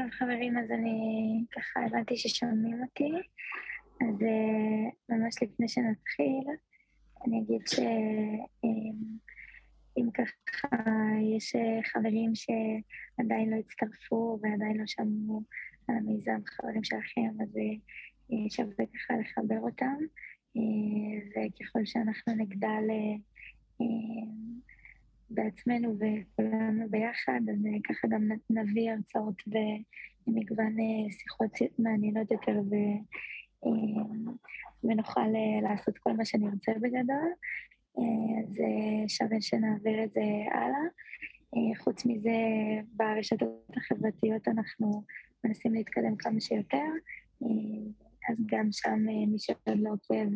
טוב חברים, אז אני ככה הבנתי ששומעים אותי, אז uh, ממש לפני שנתחיל, אני אגיד שאם um, ככה יש חברים שעדיין לא הצטרפו ועדיין לא שמעו על המיזם חברים שלכם, אז שווה ככה לחבר אותם, וככל שאנחנו נגדל בעצמנו וכולנו ביחד, אז אה, ככה גם נביא הרצאות ומגוון אה, שיחות מעניינות יותר ו, אה, ונוכל לעשות כל מה שנרצה בגדול. אז שווה שנעביר את זה הלאה. חוץ מזה, ברשתות החברתיות אנחנו מנסים להתקדם כמה שיותר, אז גם שם מי שעוד לא עוקב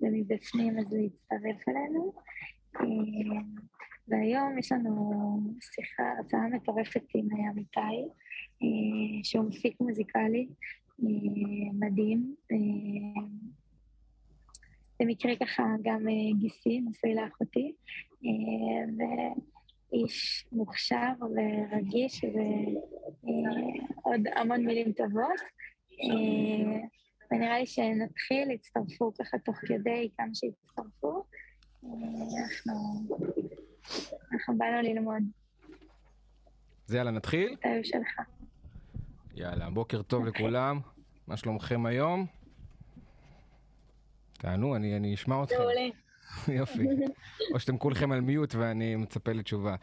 ומבפנים אז להצטרף אלינו. והיום יש לנו שיחה, הרצאה מטורפת עם עמיתי, אה, שהוא מפיק מוזיקלי אה, מדהים. אה, במקרה ככה גם גיסי, נשוי לאחותי, ואיש מוכשר ורגיש ועוד המון מילים טובות. ונראה לי שנתחיל, יצטרפו ככה תוך כדי כמה שיצטרפו. אנחנו אנחנו באנו ללמוד. אז יאללה, נתחיל? שלך. יאללה, בוקר טוב לכולם. מה שלומכם היום? תענו, אני, אני אשמע אתכם. מעולה. יופי. או שאתם כולכם על מיוט ואני מצפה לתשובה.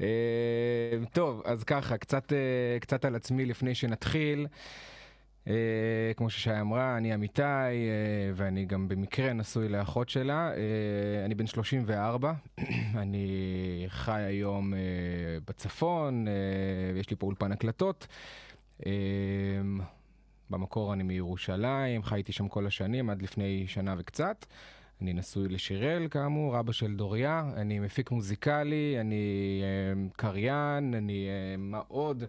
אה, טוב, אז ככה, קצת, אה, קצת על עצמי לפני שנתחיל. Uh, כמו ששי אמרה, אני אמיתי, uh, ואני גם במקרה נשוי לאחות שלה. Uh, אני בן 34, אני חי היום uh, בצפון, uh, ויש לי פה אולפן הקלטות. Uh, במקור אני מירושלים, חייתי שם כל השנים, עד לפני שנה וקצת. אני נשוי לשיראל, כאמור, אבא של דוריה, אני מפיק מוזיקלי, אני uh, קריין, אני uh, מאוד...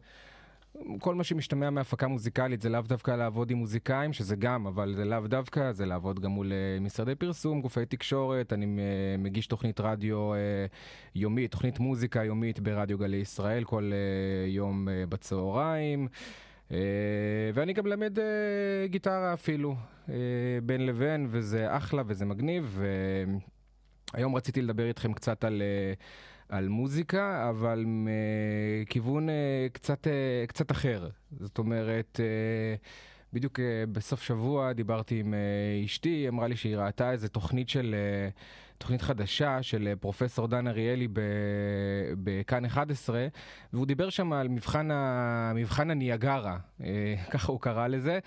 כל מה שמשתמע מהפקה מוזיקלית זה לאו דווקא לעבוד עם מוזיקאים, שזה גם, אבל זה לאו דווקא, זה לעבוד גם מול אה, משרדי פרסום, גופי תקשורת, אני אה, מגיש תוכנית רדיו אה, יומית, תוכנית מוזיקה יומית ברדיו גלי ישראל כל יום בצהריים. ואני גם למד גיטרה אפילו, בין לבין, וזה אחלה וזה מגניב. היום רציתי לדבר איתכם קצת על, על מוזיקה, אבל מכיוון אה, קצת, אה, קצת אחר. זאת אומרת, בדיוק בסוף שבוע דיברתי עם אשתי, היא אמרה לי שהיא ראתה איזה תוכנית של, תוכנית חדשה של פרופסור דן אריאלי בכאן 11, והוא דיבר שם על מבחן, ה, מבחן הניאגרה, ככה הוא קרא לזה,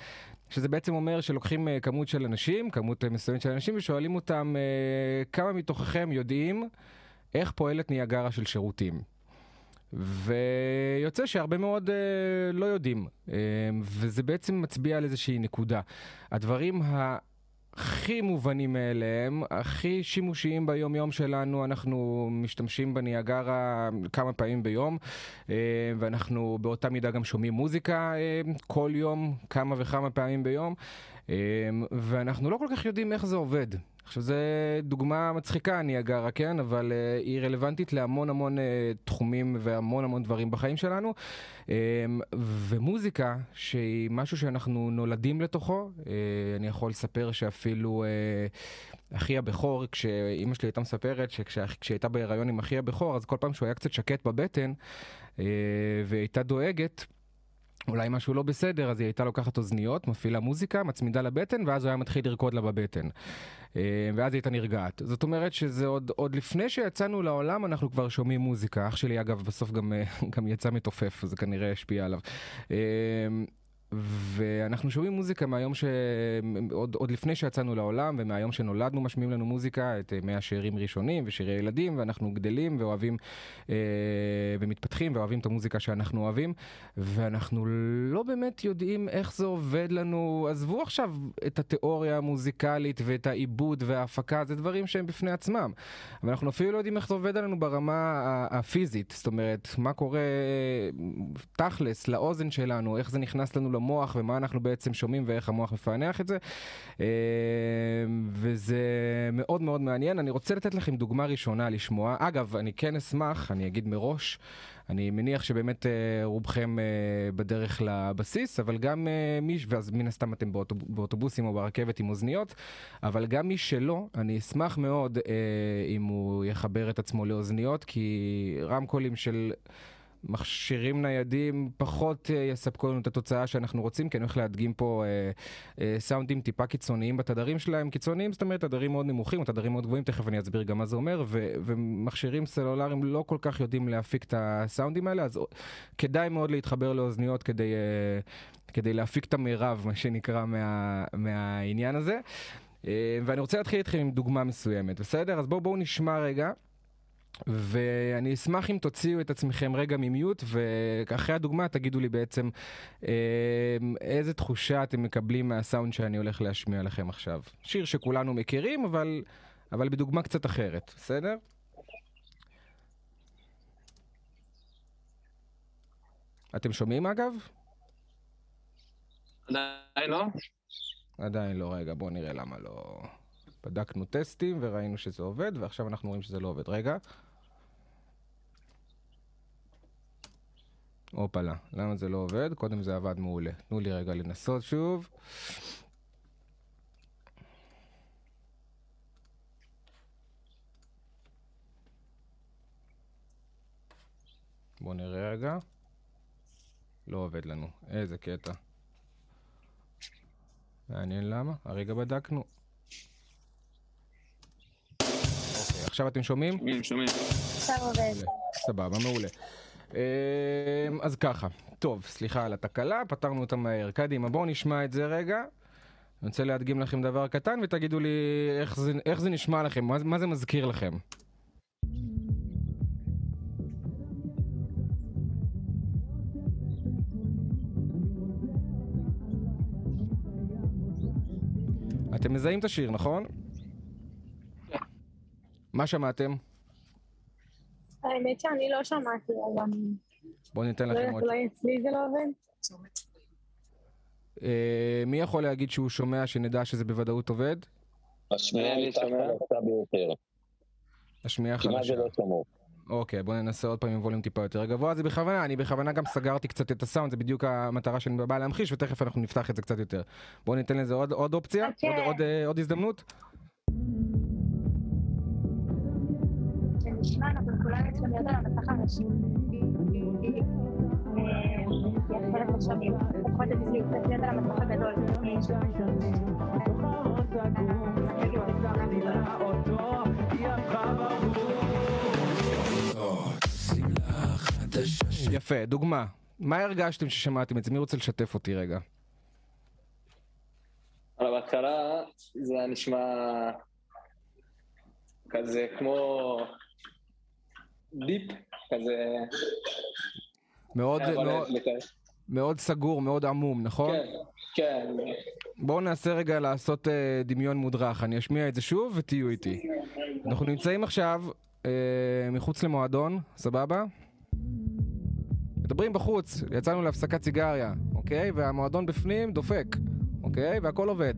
שזה בעצם אומר שלוקחים כמות של אנשים, כמות מסוימת של אנשים, ושואלים אותם כמה מתוככם יודעים איך פועלת ניאגרה של שירותים. ויוצא שהרבה מאוד uh, לא יודעים, uh, וזה בעצם מצביע על איזושהי נקודה. הדברים ה... הכי מובנים מאליהם, הכי שימושיים ביום יום שלנו, אנחנו משתמשים בניאגרה כמה פעמים ביום, אה, ואנחנו באותה מידה גם שומעים מוזיקה אה, כל יום, כמה וכמה פעמים ביום, אה, ואנחנו לא כל כך יודעים איך זה עובד. עכשיו זו דוגמה מצחיקה, ניאגרה, כן? אבל uh, היא רלוונטית להמון המון uh, תחומים והמון המון דברים בחיים שלנו. Um, ומוזיקה, שהיא משהו שאנחנו נולדים לתוכו, uh, אני יכול לספר שאפילו uh, אחי הבכור, כשאימא שלי הייתה מספרת שכשהיא הייתה בהיריון עם אחי הבכור, אז כל פעם שהוא היה קצת שקט בבטן, uh, והיא הייתה דואגת, אולי משהו לא בסדר, אז היא הייתה לוקחת אוזניות, מפעילה מוזיקה, מצמידה לבטן, ואז הוא היה מתחיל לרקוד לה בבטן. אה, ואז היא הייתה נרגעת. זאת אומרת שזה עוד, עוד לפני שיצאנו לעולם, אנחנו כבר שומעים מוזיקה. אח שלי, אגב, בסוף גם, אה, גם יצא מתופף, זה כנראה השפיע עליו. אה, ואנחנו שומעים מוזיקה מהיום ש... עוד, עוד לפני שיצאנו לעולם ומהיום שנולדנו משמיעים לנו מוזיקה, את מאה שירים ראשונים ושירי ילדים ואנחנו גדלים ואוהבים אה, ומתפתחים ואוהבים את המוזיקה שאנחנו אוהבים ואנחנו לא באמת יודעים איך זה עובד לנו, עזבו עכשיו את התיאוריה המוזיקלית ואת העיבוד וההפקה, זה דברים שהם בפני עצמם, אבל אנחנו אפילו לא יודעים איך זה עובד עלינו ברמה הפיזית, זאת אומרת, מה קורה תכלס לאוזן שלנו, איך זה נכנס לנו למוח. המוח ומה אנחנו בעצם שומעים ואיך המוח מפענח את זה. וזה מאוד מאוד מעניין. אני רוצה לתת לכם דוגמה ראשונה לשמוע. אגב, אני כן אשמח, אני אגיד מראש, אני מניח שבאמת רובכם בדרך לבסיס, אבל גם מי, ואז מן הסתם אתם באוטובוסים או ברכבת עם אוזניות, אבל גם מי שלא, אני אשמח מאוד אם הוא יחבר את עצמו לאוזניות, כי רמקולים של... מכשירים ניידים פחות אה, יספקו לנו את התוצאה שאנחנו רוצים, כי אני הולך להדגים פה אה, אה, סאונדים טיפה קיצוניים בתדרים שלהם. קיצוניים זאת אומרת תדרים מאוד נמוכים או תדרים מאוד גבוהים, תכף אני אסביר גם מה זה אומר, ו- ומכשירים סלולריים לא כל כך יודעים להפיק את הסאונדים האלה, אז כדאי מאוד להתחבר לאוזניות כדי, אה, כדי להפיק את המירב, מה שנקרא, מה, מהעניין הזה. אה, ואני רוצה להתחיל איתכם עם דוגמה מסוימת, בסדר? אז בואו בוא נשמע רגע. ואני אשמח אם תוציאו את עצמכם רגע ממיוט, ואחרי הדוגמה תגידו לי בעצם אה, איזה תחושה אתם מקבלים מהסאונד שאני הולך להשמיע לכם עכשיו. שיר שכולנו מכירים, אבל, אבל בדוגמה קצת אחרת, בסדר? אתם שומעים אגב? עדיין לא. עדיין לא, רגע, בואו נראה למה לא. בדקנו טסטים וראינו שזה עובד, ועכשיו אנחנו רואים שזה לא עובד. רגע. הופלה, למה זה לא עובד? קודם זה עבד מעולה. תנו לי רגע לנסות שוב. בואו נראה רגע. לא עובד לנו, איזה קטע. מעניין למה, הרגע בדקנו. אוקיי, עכשיו אתם שומעים? שומעים, שומעים. עכשיו עובד. סבבה, מעולה. אמ, אז ככה, טוב, סליחה על התקלה, פתרנו אותה מהר. קדימה, בואו נשמע את זה רגע. אני רוצה להדגים לכם דבר קטן ותגידו לי איך זה, איך זה נשמע לכם, מה, מה זה מזכיר לכם. אתם מזהים את השיר, נכון? מה שמעתם? האמת שאני לא שמעתי, אבל. בואו ניתן לא לכם יודעת, עוד... אולי אצלי זה לא עובד? אה, מי יכול להגיד שהוא שומע שנדע שזה בוודאות עובד? השמיעה. חלשה ביותר. השמיעה כמעט חלשה. זה לא שמור. אוקיי, בואו ננסה עוד פעם עם ווליום טיפה יותר גבוה. זה בכוונה, אני בכוונה גם סגרתי קצת את הסאונד, זה בדיוק המטרה שאני בא להמחיש, ותכף אנחנו נפתח את זה קצת יותר. בואו ניתן לזה עוד, עוד אופציה, אוקיי. עוד, עוד, אה, עוד הזדמנות. נשמע, אנחנו כולנו צריכים להיות על המסך הראשי. יפה, דוגמה. מה הרגשתם ששמעתם את זה? מי רוצה לשתף אותי רגע? אבל בהתחלה זה היה נשמע כזה כמו דיפ, כזה... מאוד, מאוד, לכזה. מאוד סגור, מאוד עמום, נכון? כן, כן. בואו ננסה רגע לעשות אה, דמיון מודרך. אני אשמיע את זה שוב ותהיו איתי. אנחנו נמצאים עכשיו אה, מחוץ למועדון, סבבה? מדברים בחוץ, יצאנו להפסקת סיגריה, אוקיי? והמועדון בפנים דופק, אוקיי? והכל עובד.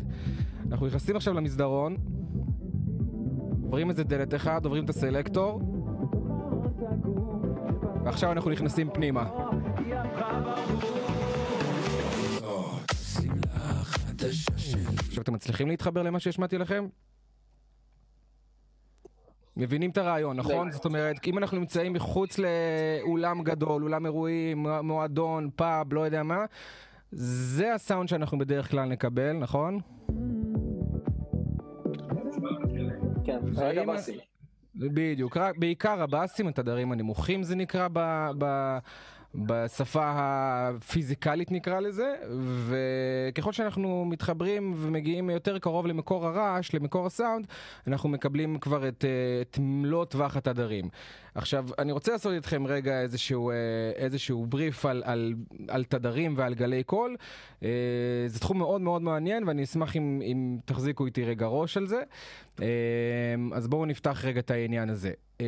אנחנו נכנסים עכשיו למסדרון, עוברים איזה דלת אחד, עוברים את הסלקטור, ועכשיו אנחנו נכנסים פנימה. עכשיו אתם מצליחים להתחבר למה שהשמעתי לכם? מבינים את הרעיון, נכון? זאת אומרת, אם אנחנו נמצאים מחוץ לאולם גדול, אולם אירועים, מועדון, פאב, לא יודע מה, זה הסאונד שאנחנו בדרך כלל נקבל, נכון? כן, רגע באסים. בדיוק, בעיקר הבאסים, התדרים הנמוכים זה נקרא ב, ב, בשפה הפיזיקלית נקרא לזה, וככל שאנחנו מתחברים ומגיעים יותר קרוב למקור הרעש, למקור הסאונד, אנחנו מקבלים כבר את, אה, את מלוא טווח התדרים. עכשיו, אני רוצה לעשות איתכם רגע איזשהו, אה, איזשהו בריף על, על, על תדרים ועל גלי קול. אה, זה תחום מאוד מאוד מעניין, ואני אשמח אם, אם תחזיקו איתי רגע ראש על זה. אה, אז בואו נפתח רגע את העניין הזה. אה,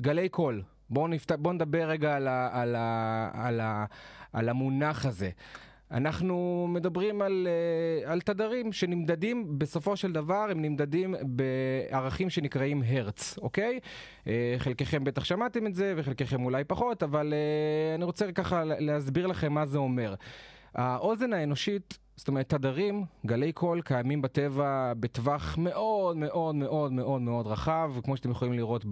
גלי קול, בואו נפת... בוא נדבר רגע על, ה... על, ה... על, ה... על המונח הזה. אנחנו מדברים על, אה, על תדרים שנמדדים, בסופו של דבר הם נמדדים בערכים שנקראים הרץ, אוקיי? אה, חלקכם בטח שמעתם את זה וחלקכם אולי פחות, אבל אה, אני רוצה ככה להסביר לכם מה זה אומר. האוזן האנושית זאת אומרת, תדרים, גלי קול, קיימים בטבע בטווח מאוד מאוד מאוד מאוד מאוד רחב, כמו שאתם יכולים לראות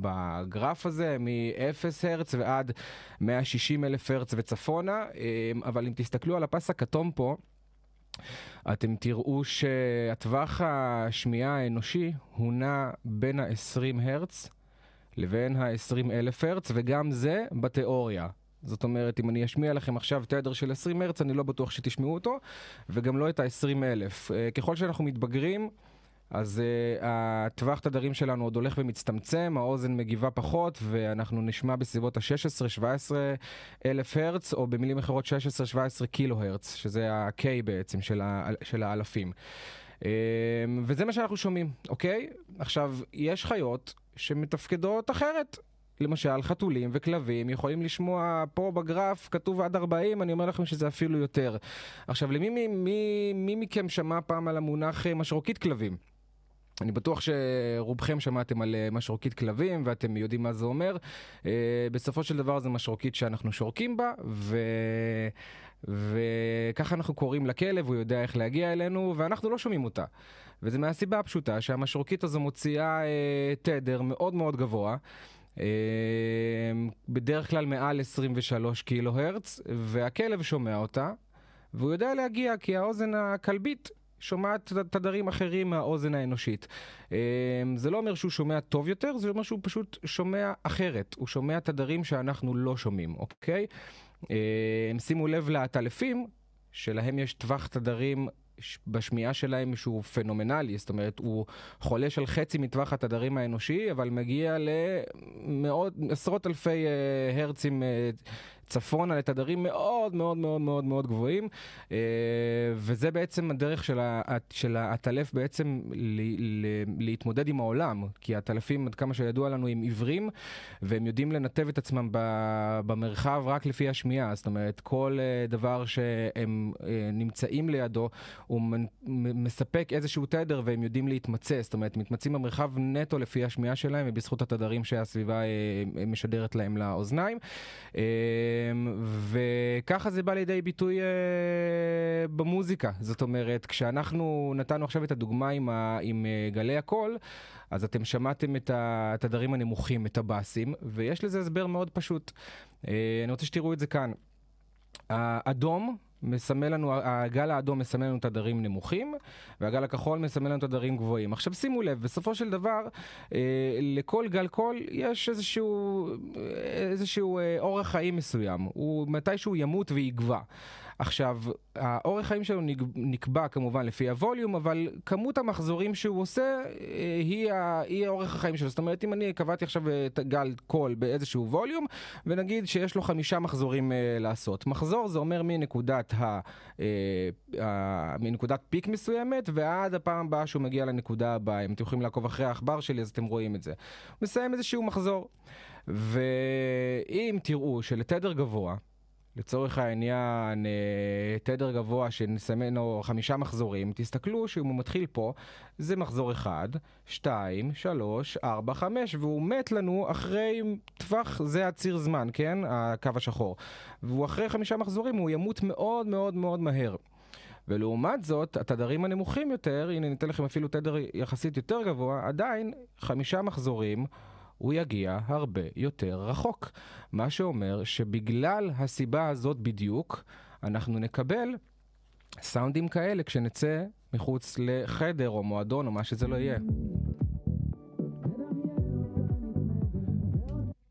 בגרף הזה, מ-0 הרץ ועד 160 אלף הרץ וצפונה, אמ, אבל אם תסתכלו על הפס הכתום פה, אתם תראו שהטווח השמיעה האנושי הוא נע בין ה-20 הרץ לבין ה-20 אלף הרץ, וגם זה בתיאוריה. זאת אומרת, אם אני אשמיע לכם עכשיו תדר של 20 מרץ, אני לא בטוח שתשמעו אותו, וגם לא את ה-20 אלף. אה, ככל שאנחנו מתבגרים, אז uh, הטווח תדרים שלנו עוד הולך ומצטמצם, האוזן מגיבה פחות, ואנחנו נשמע בסביבות ה-16-17 אלף הרץ, או במילים אחרות 16-17 קילו הרץ, שזה ה-K בעצם של, ה- של האלפים. Um, וזה מה שאנחנו שומעים, אוקיי? עכשיו, יש חיות שמתפקדות אחרת. למשל, חתולים וכלבים יכולים לשמוע פה בגרף כתוב עד 40, אני אומר לכם שזה אפילו יותר. עכשיו, למי מי, מי, מי מכם שמע פעם על המונח אה, משרוקית כלבים? אני בטוח שרובכם שמעתם על אה, משרוקית כלבים ואתם יודעים מה זה אומר. אה, בסופו של דבר זה משרוקית שאנחנו שורקים בה, ו... וככה אנחנו קוראים לכלב, הוא יודע איך להגיע אלינו, ואנחנו לא שומעים אותה. וזה מהסיבה הפשוטה שהמשרוקית הזו מוציאה אה, תדר מאוד מאוד גבוה. אמ, בדרך כלל מעל 23 קילו הרץ, והכלב שומע אותה, והוא יודע להגיע כי האוזן הכלבית שומעת תדרים אחרים מהאוזן האנושית. אמ, זה לא אומר שהוא שומע טוב יותר, זה אומר שהוא פשוט שומע אחרת. הוא שומע תדרים שאנחנו לא שומעים, אוקיי? אמ, שימו לב לעטלפים, שלהם יש טווח תדרים בשמיעה שלהם שהוא פנומנלי, זאת אומרת, הוא חולש על חצי מטווח התדרים האנושי, אבל מגיע למאות, עשרות אלפי uh, הרצים uh, צפונה לתדרים מאוד מאוד מאוד מאוד מאוד גבוהים, uh, וזה בעצם הדרך של העטלף בעצם ל- ל- להתמודד עם העולם, כי העטלפים, עד כמה שידוע לנו, הם עיוורים, והם יודעים לנתב את עצמם ב- במרחב רק לפי השמיעה, זאת אומרת, כל uh, דבר שהם uh, נמצאים לידו, הוא מספק איזשהו תדר והם יודעים להתמצא, זאת אומרת, מתמצאים במרחב נטו לפי השמיעה שלהם ובזכות התדרים שהסביבה משדרת להם לאוזניים. Uh, וככה זה בא לידי ביטוי uh, במוזיקה. זאת אומרת, כשאנחנו נתנו עכשיו את הדוגמה עם, ה, עם uh, גלי הקול, אז אתם שמעתם את התדרים הנמוכים, את הבאסים, ויש לזה הסבר מאוד פשוט. Uh, אני רוצה שתראו את זה כאן. האדום מסמל לנו, הגל האדום מסמל לנו תדרים נמוכים, והגל הכחול מסמל לנו תדרים גבוהים. עכשיו שימו לב, בסופו של דבר, אה, לכל גל קול יש איזשהו, איזשהו אה, אורח חיים מסוים. הוא מתישהו ימות ויגבע. עכשיו, האורך חיים שלו נקבע כמובן לפי הווליום, אבל כמות המחזורים שהוא עושה אה, היא, ה, היא אורך החיים שלו. זאת אומרת, אם אני קבעתי עכשיו את גל קול באיזשהו ווליום, ונגיד שיש לו חמישה מחזורים אה, לעשות. מחזור זה אומר מנקודת, ה, אה, ה, מנקודת פיק מסוימת, ועד הפעם הבאה שהוא מגיע לנקודה הבאה. אם אתם יכולים לעקוב אחרי העכבר שלי, אז אתם רואים את זה. מסיים איזשהו מחזור. ואם תראו שלתדר גבוה, לצורך העניין, אה, תדר גבוה שנסמן לו חמישה מחזורים, תסתכלו שהוא מתחיל פה, זה מחזור אחד, שתיים, שלוש, ארבע, חמש, והוא מת לנו אחרי טווח, זה הציר זמן, כן? הקו השחור. והוא אחרי חמישה מחזורים, הוא ימות מאוד מאוד מאוד מהר. ולעומת זאת, התדרים הנמוכים יותר, הנה ניתן לכם אפילו תדר יחסית יותר גבוה, עדיין חמישה מחזורים הוא יגיע הרבה יותר רחוק. מה שאומר שבגלל הסיבה הזאת בדיוק, אנחנו נקבל סאונדים כאלה כשנצא מחוץ לחדר או מועדון או מה שזה לא יהיה.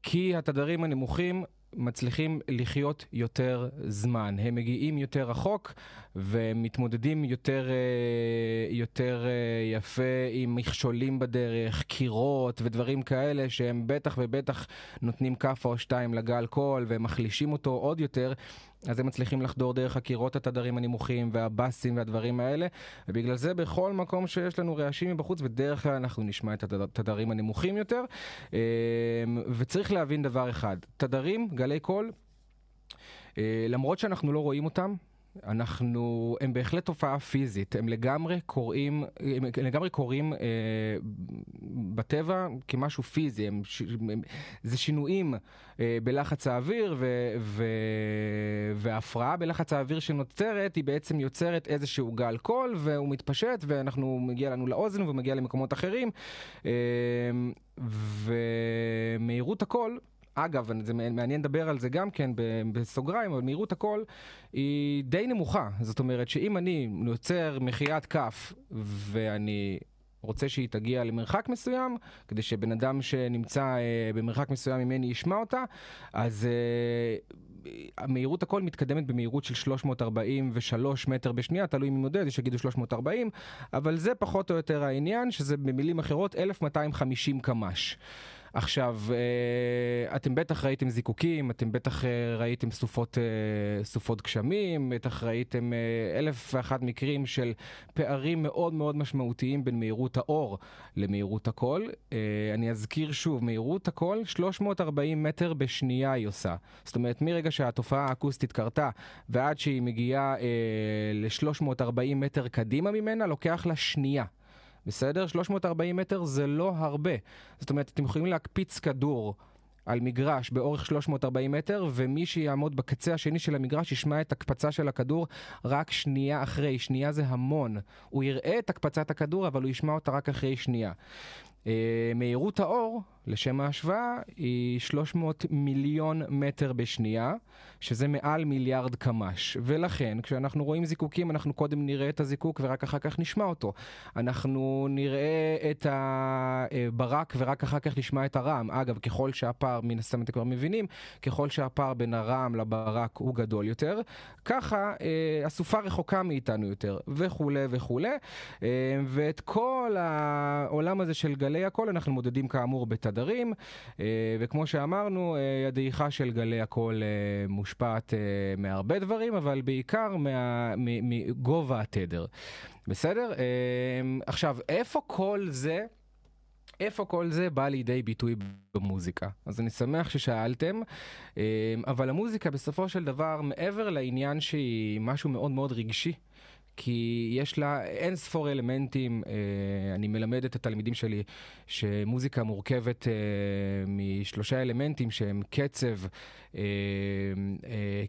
כי התדרים הנמוכים מצליחים לחיות יותר זמן. הם מגיעים יותר רחוק ומתמודדים יותר, אה, יותר אה, יפה עם מכשולים בדרך, קירות ודברים כאלה שהם בטח ובטח נותנים כאפה או שתיים לגל קול ומחלישים אותו עוד יותר. אז הם מצליחים לחדור דרך הקירות התדרים הנמוכים והבאסים והדברים האלה, ובגלל זה בכל מקום שיש לנו רעשים מבחוץ, בדרך כלל אנחנו נשמע את התדרים הנמוכים יותר. אמ, וצריך להבין דבר אחד, תדרים, גלי קול, אה, למרות שאנחנו לא רואים אותם, אנחנו, הם בהחלט תופעה פיזית, הם לגמרי קורים, הם לגמרי קורים אה, בטבע כמשהו פיזי, הם, הם, זה שינויים אה, בלחץ האוויר ו, ו, והפרעה בלחץ האוויר שנוצרת היא בעצם יוצרת איזשהו גל קול והוא מתפשט ואנחנו מגיע לנו לאוזן והוא מגיע למקומות אחרים. אה, ומהירות הקול אגב, זה מעניין לדבר על זה גם כן בסוגריים, אבל מהירות הקול היא די נמוכה. זאת אומרת שאם אני יוצר מחיית כף ואני רוצה שהיא תגיע למרחק מסוים, כדי שבן אדם שנמצא אה, במרחק מסוים ממני ישמע אותה, אז אה, מהירות הקול מתקדמת במהירות של 343 מטר בשנייה, תלוי מי מודד, יש שיגידו 340, אבל זה פחות או יותר העניין, שזה במילים אחרות 1250 קמ"ש. עכשיו, אה, אתם בטח ראיתם זיקוקים, אתם בטח אה, ראיתם סופות, אה, סופות גשמים, בטח ראיתם אלף ואחת מקרים של פערים מאוד מאוד משמעותיים בין מהירות האור למהירות הקול. אני אזכיר שוב, מהירות הקול 340 מטר בשנייה היא עושה. זאת אומרת, מרגע שהתופעה האקוסטית קרתה ועד שהיא מגיעה ל-340 מטר קדימה ממנה, לוקח לה שנייה. בסדר? 340 מטר זה לא הרבה. זאת אומרת, אתם יכולים להקפיץ כדור על מגרש באורך 340 מטר, ומי שיעמוד בקצה השני של המגרש ישמע את הקפצה של הכדור רק שנייה אחרי. שנייה זה המון. הוא יראה את הקפצת הכדור, אבל הוא ישמע אותה רק אחרי שנייה. אה, מהירות האור, לשם ההשוואה, היא 300 מיליון מטר בשנייה, שזה מעל מיליארד קמ"ש. ולכן, כשאנחנו רואים זיקוקים, אנחנו קודם נראה את הזיקוק ורק אחר כך נשמע אותו. אנחנו נראה את הברק ורק אחר כך נשמע את הרעם. אגב, ככל שהפער, מן הסתם אתם כבר מבינים, ככל שהפער בין הרעם לברק הוא גדול יותר, ככה אה, הסופה רחוקה מאיתנו יותר, וכולי וכולי. אה, ואת כל העולם הזה של גלי הקול אנחנו מודדים כאמור בתדרים, אה, וכמו שאמרנו, אה, הדעיכה של גלי הקול אה, מושפעת מהרבה דברים, אבל בעיקר מגובה התדר. בסדר? עכשיו, איפה כל זה... איפה כל זה בא לידי ביטוי במוזיקה? אז אני שמח ששאלתם, אבל המוזיקה בסופו של דבר, מעבר לעניין שהיא משהו מאוד מאוד רגשי, כי יש לה אין ספור אלמנטים, אה, אני מלמד את התלמידים שלי שמוזיקה מורכבת אה, משלושה אלמנטים שהם קצב,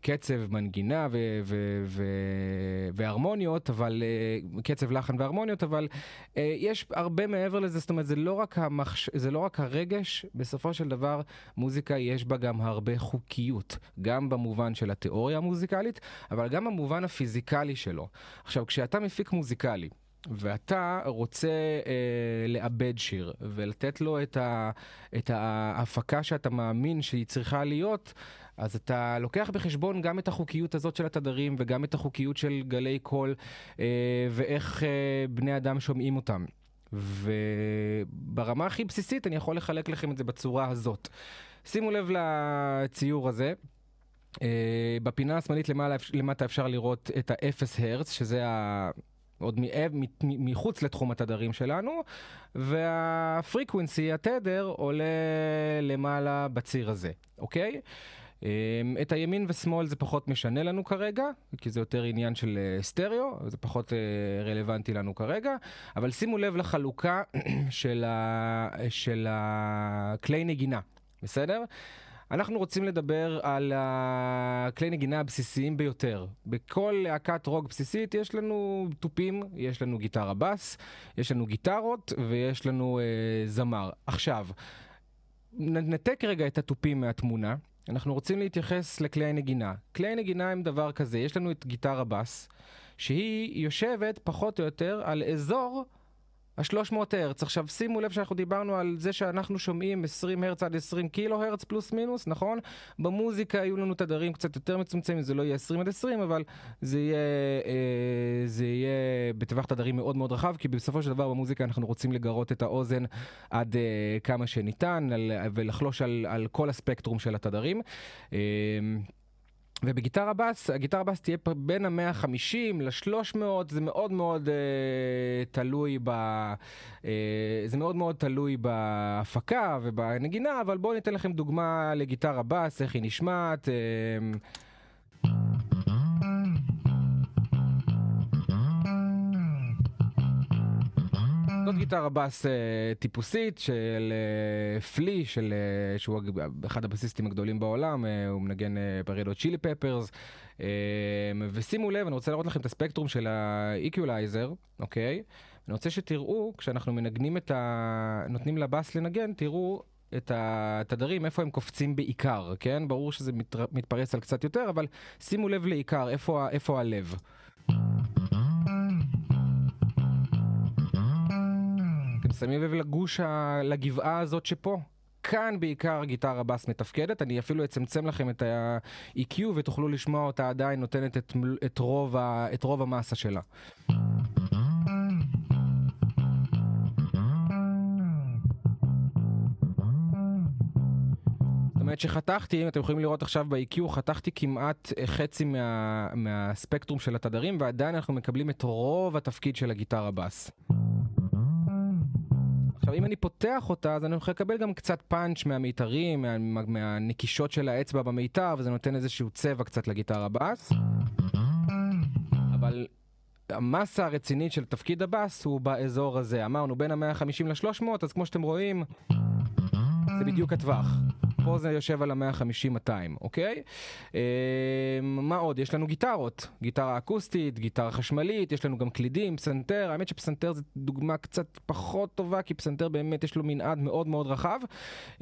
קצב, מנגינה ו- ו- ו- והרמוניות, אבל אה, קצב, לחן והרמוניות, אבל אה, יש הרבה מעבר לזה, זאת אומרת זה לא, רק המחש... זה לא רק הרגש, בסופו של דבר מוזיקה יש בה גם הרבה חוקיות, גם במובן של התיאוריה המוזיקלית, אבל גם במובן הפיזיקלי שלו. עכשיו, כשאתה מפיק מוזיקלי, ואתה רוצה אה, לאבד שיר ולתת לו את, ה, את ההפקה שאתה מאמין שהיא צריכה להיות, אז אתה לוקח בחשבון גם את החוקיות הזאת של התדרים וגם את החוקיות של גלי קול אה, ואיך אה, בני אדם שומעים אותם. וברמה הכי בסיסית אני יכול לחלק לכם את זה בצורה הזאת. שימו לב לציור הזה. Uh, בפינה השמאלית למעלה, למטה אפשר לראות את ה-0 הרץ, שזה. עוד מחוץ לתחום התדרים שלנו, והפריקוונסי, התדר, עולה למעלה בציר הזה, אוקיי? אמ, את הימין ושמאל זה פחות משנה לנו כרגע, כי זה יותר עניין של אה, סטריאו, זה פחות אה, רלוונטי לנו כרגע, אבל שימו לב לחלוקה של, ה... של הכלי נגינה, בסדר? אנחנו רוצים לדבר על הכלי נגינה הבסיסיים ביותר. בכל להקת רוק בסיסית יש לנו תופים, יש לנו גיטרה בס, יש לנו גיטרות ויש לנו אה, זמר. עכשיו, נתק רגע את התופים מהתמונה. אנחנו רוצים להתייחס לכלי נגינה. כלי נגינה הם דבר כזה, יש לנו את גיטרה בס, שהיא יושבת פחות או יותר על אזור ה-300 הרץ. עכשיו שימו לב שאנחנו דיברנו על זה שאנחנו שומעים 20 הרץ עד 20 קילו הרץ פלוס מינוס, נכון? במוזיקה יהיו לנו תדרים קצת יותר מצומצמים, זה לא יהיה 20 עד 20, אבל זה יהיה, אה, זה יהיה בטווח תדרים מאוד מאוד רחב, כי בסופו של דבר במוזיקה אנחנו רוצים לגרות את האוזן עד אה, כמה שניתן ולחלוש על, על כל הספקטרום של התדרים. אה, ובגיטרה בס, הגיטרה בס תהיה בין ה-150 ל-300, זה מאוד מאוד uh, תלוי ב... Uh, זה מאוד מאוד תלוי בהפקה ובנגינה, אבל בואו ניתן לכם דוגמה לגיטרה בס, איך היא נשמעת. Uh, זאת גיטרה בס אה, טיפוסית של אה, פלי, של, אה, שהוא אחד הבסיסטים הגדולים בעולם, הוא מנגן ברדו צ'ילי פפרס. ושימו לב, אני רוצה להראות לכם את הספקטרום של האיקיולייזר, אוקיי? אני רוצה שתראו, כשאנחנו מנגנים את ה... נותנים לבס לנגן, תראו את התדרים, איפה הם קופצים בעיקר, כן? ברור שזה. מתפרס על קצת יותר, אבל שימו לב לעיקר, איפה, איפה הלב. שמים לב לגוש, ה... לגבעה הזאת שפה? כאן בעיקר גיטרה בס מתפקדת, אני אפילו אצמצם לכם את ה-EQ ותוכלו לשמוע אותה עדיין נותנת את, את, רוב, ה... את רוב המסה שלה. אומרת שחתכתי, אם אתם יכולים לראות עכשיו ב-EQ, חתכתי כמעט אה, חצי מה, מהספקטרום של התדרים, ועדיין אנחנו מקבלים את רוב התפקיד של הגיטרה בס. עכשיו, אם אני פותח אותה, אז אני יכול לקבל גם קצת פאנץ' מהמיתרים, מה, מה, מהנקישות של האצבע במיתר, וזה נותן איזשהו צבע קצת לגיטרה בס. אבל המסה הרצינית של תפקיד הבס הוא באזור הזה. אמרנו בין ה-150 ל-300, אז כמו שאתם רואים, זה בדיוק הטווח. פה זה יושב על ה-150-200, אוקיי? אה, מה עוד? יש לנו גיטרות. גיטרה אקוסטית, גיטרה חשמלית, יש לנו גם קלידים, פסנתר. האמת שפסנתר זה דוגמה קצת פחות טובה, כי פסנתר באמת יש לו מנעד מאוד מאוד רחב.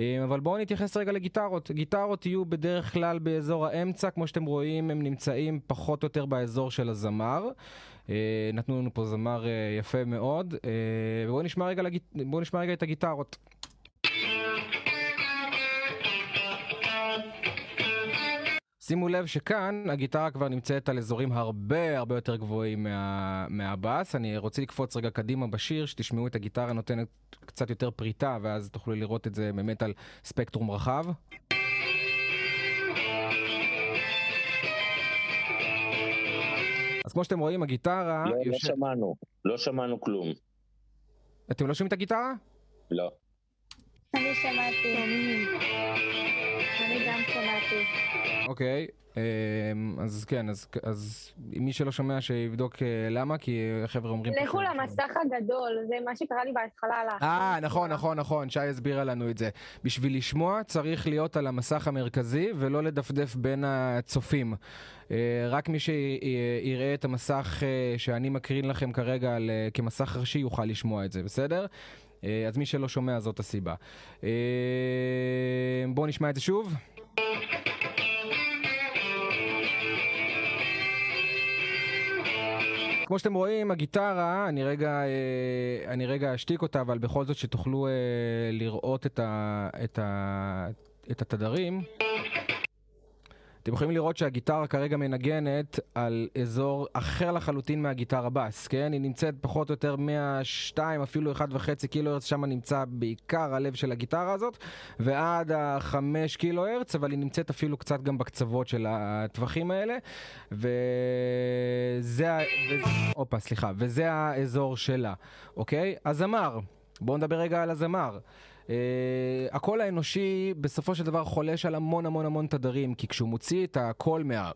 אה, אבל בואו נתייחס רגע לגיטרות. גיטרות יהיו בדרך כלל באזור האמצע, כמו שאתם רואים, הם נמצאים פחות או יותר באזור של הזמר. אה, נתנו לנו פה זמר אה, יפה מאוד. אה, ובואו נשמע רגע, לגיט... נשמע רגע את הגיטרות. שימו לב שכאן הגיטרה כבר נמצאת על אזורים הרבה הרבה יותר גבוהים מה, מהבאס. אני רוצה לקפוץ רגע קדימה בשיר, שתשמעו את הגיטרה נותנת קצת יותר פריטה, ואז תוכלו לראות את זה באמת על ספקטרום רחב. אז כמו שאתם רואים, הגיטרה... לא, לא יושב- שמענו, לא שמענו כלום. אתם לא שומעים את הגיטרה? לא. אני שמעתי. אני גם שמעתי. אוקיי, אמ, אז כן, אז, אז מי שלא שומע שיבדוק אה, למה, כי החבר'ה אומרים... לכו. למסך הגדול, זה מה שקרה לי בהתחלה. על ה- אה, נכון, נכון, נכון, שי הסבירה לנו את זה. בשביל לשמוע צריך להיות על המסך המרכזי ולא לדפדף בין הצופים. אה, רק מי שיראה את המסך אה, שאני מקרין לכם כרגע על, כמסך ראשי יוכל לשמוע את זה, בסדר? אה, אז מי שלא שומע זאת הסיבה. אה, בואו נשמע את זה שוב. כמו שאתם רואים, הגיטרה, אני רגע, אה, אני רגע אשתיק אותה, אבל בכל זאת שתוכלו לראות את, ה, את, ה, את התדרים. אתם יכולים לראות שהגיטרה כרגע מנגנת על אזור אחר לחלוטין מהגיטרה בס, כן? היא נמצאת פחות או יותר 102, אפילו 1.5 קילו הרץ, שם נמצא בעיקר הלב של הגיטרה הזאת, ועד ה-5 קילו הרץ, אבל היא נמצאת אפילו קצת גם בקצוות של הטווחים האלה, וזה, ה... הופה, סליחה, וזה האזור שלה, אוקיי? הזמר, בואו נדבר רגע על הזמר. Uh, הקול האנושי בסופו של דבר חולש על המון המון המון תדרים, כי כשהוא מוציא את הקול מה...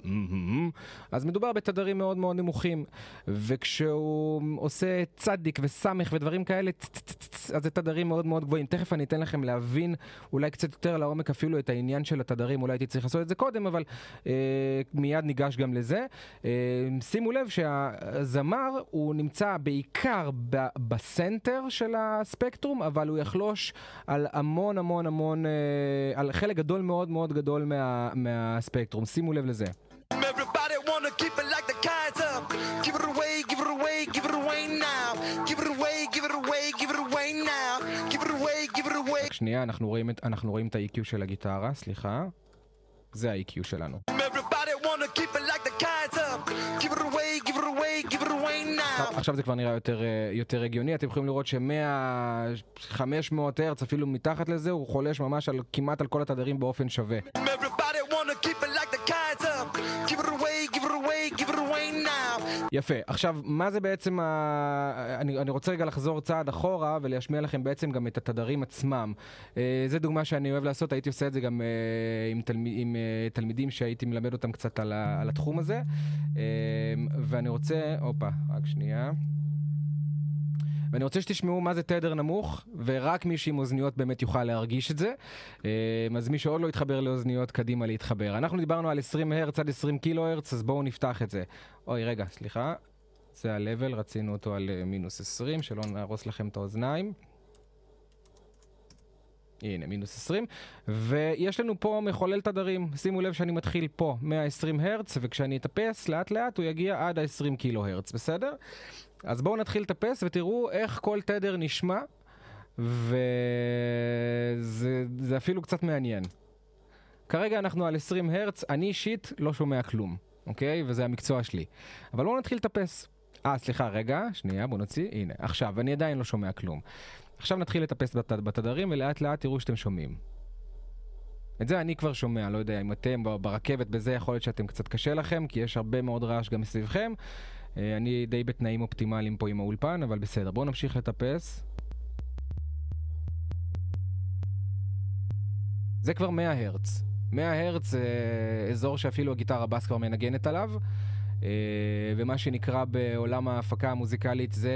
אז מדובר בתדרים מאוד מאוד נמוכים, וכשהוא עושה צדיק וסמך ודברים כאלה, אז זה תדרים מאוד מאוד גבוהים. תכף אני אתן לכם להבין אולי קצת יותר לעומק אפילו את העניין של התדרים, אולי הייתי צריך לעשות את זה קודם, אבל uh, מיד ניגש גם לזה. Uh, שימו לב שהזמר הוא נמצא בעיקר בסנטר של הספקטרום, אבל הוא יחלוש על המון המון המון, אה, על חלק גדול מאוד מאוד גדול מה, מהספקטרום. שימו לב לזה. שנייה, אנחנו רואים את, אנחנו רואים את ה-EQ של הגיטרה, סליחה. זה ה-EQ שלנו. Everybody עכשיו זה כבר נראה יותר, אה, יותר הגיוני, אתם יכולים לראות ש-100-500 הרץ, אפילו מתחת לזה, הוא חולש ממש על, כמעט על כל התדרים באופן שווה. Everybody יפה. עכשיו, מה זה בעצם ה... אני, אני רוצה רגע לחזור צעד אחורה ולהשמיע לכם בעצם גם את התדרים עצמם. אה, זו דוגמה שאני אוהב לעשות, הייתי עושה את זה גם אה, עם, תלמ... עם אה, תלמידים שהייתי מלמד אותם קצת על, ה... על התחום הזה. אה, ואני רוצה... הופה, רק שנייה. ואני רוצה שתשמעו מה זה תדר נמוך, ורק מי שעם אוזניות באמת יוכל להרגיש את זה. אה, אז מי שעוד לא התחבר לאוזניות, קדימה להתחבר. אנחנו דיברנו על 20 הרץ עד 20 קילו הרץ, אז בואו נפתח את זה. אוי, רגע, סליחה. זה ה-level, רצינו אותו על אה, מינוס 20, שלא נהרוס לכם את האוזניים. הנה, מינוס 20. ויש לנו פה מחולל תדרים. שימו לב שאני מתחיל פה 120 הרץ, וכשאני אטפס לאט לאט הוא יגיע עד ה-20 קילו הרץ, בסדר? אז בואו נתחיל לטפס ותראו איך כל תדר נשמע, וזה אפילו קצת מעניין. כרגע אנחנו על 20 הרץ, אני אישית לא שומע כלום, אוקיי? וזה המקצוע שלי. אבל בואו נתחיל לטפס. אה, סליחה, רגע, שנייה, בואו נוציא. הנה, עכשיו, אני עדיין לא שומע כלום. עכשיו נתחיל לטפס בת, בתדרים ולאט לאט תראו שאתם שומעים. את זה אני כבר שומע, לא יודע אם אתם ברכבת בזה יכול להיות שאתם קצת קשה לכם, כי יש הרבה מאוד רעש גם מסביבכם. אה, אני די בתנאים אופטימליים פה עם האולפן, אבל בסדר. בואו נמשיך לטפס. זה כבר 100 הרץ. 100 הרץ זה אזור שאפילו הגיטרה בס כבר מנגנת עליו. אה, ומה שנקרא בעולם ההפקה המוזיקלית זה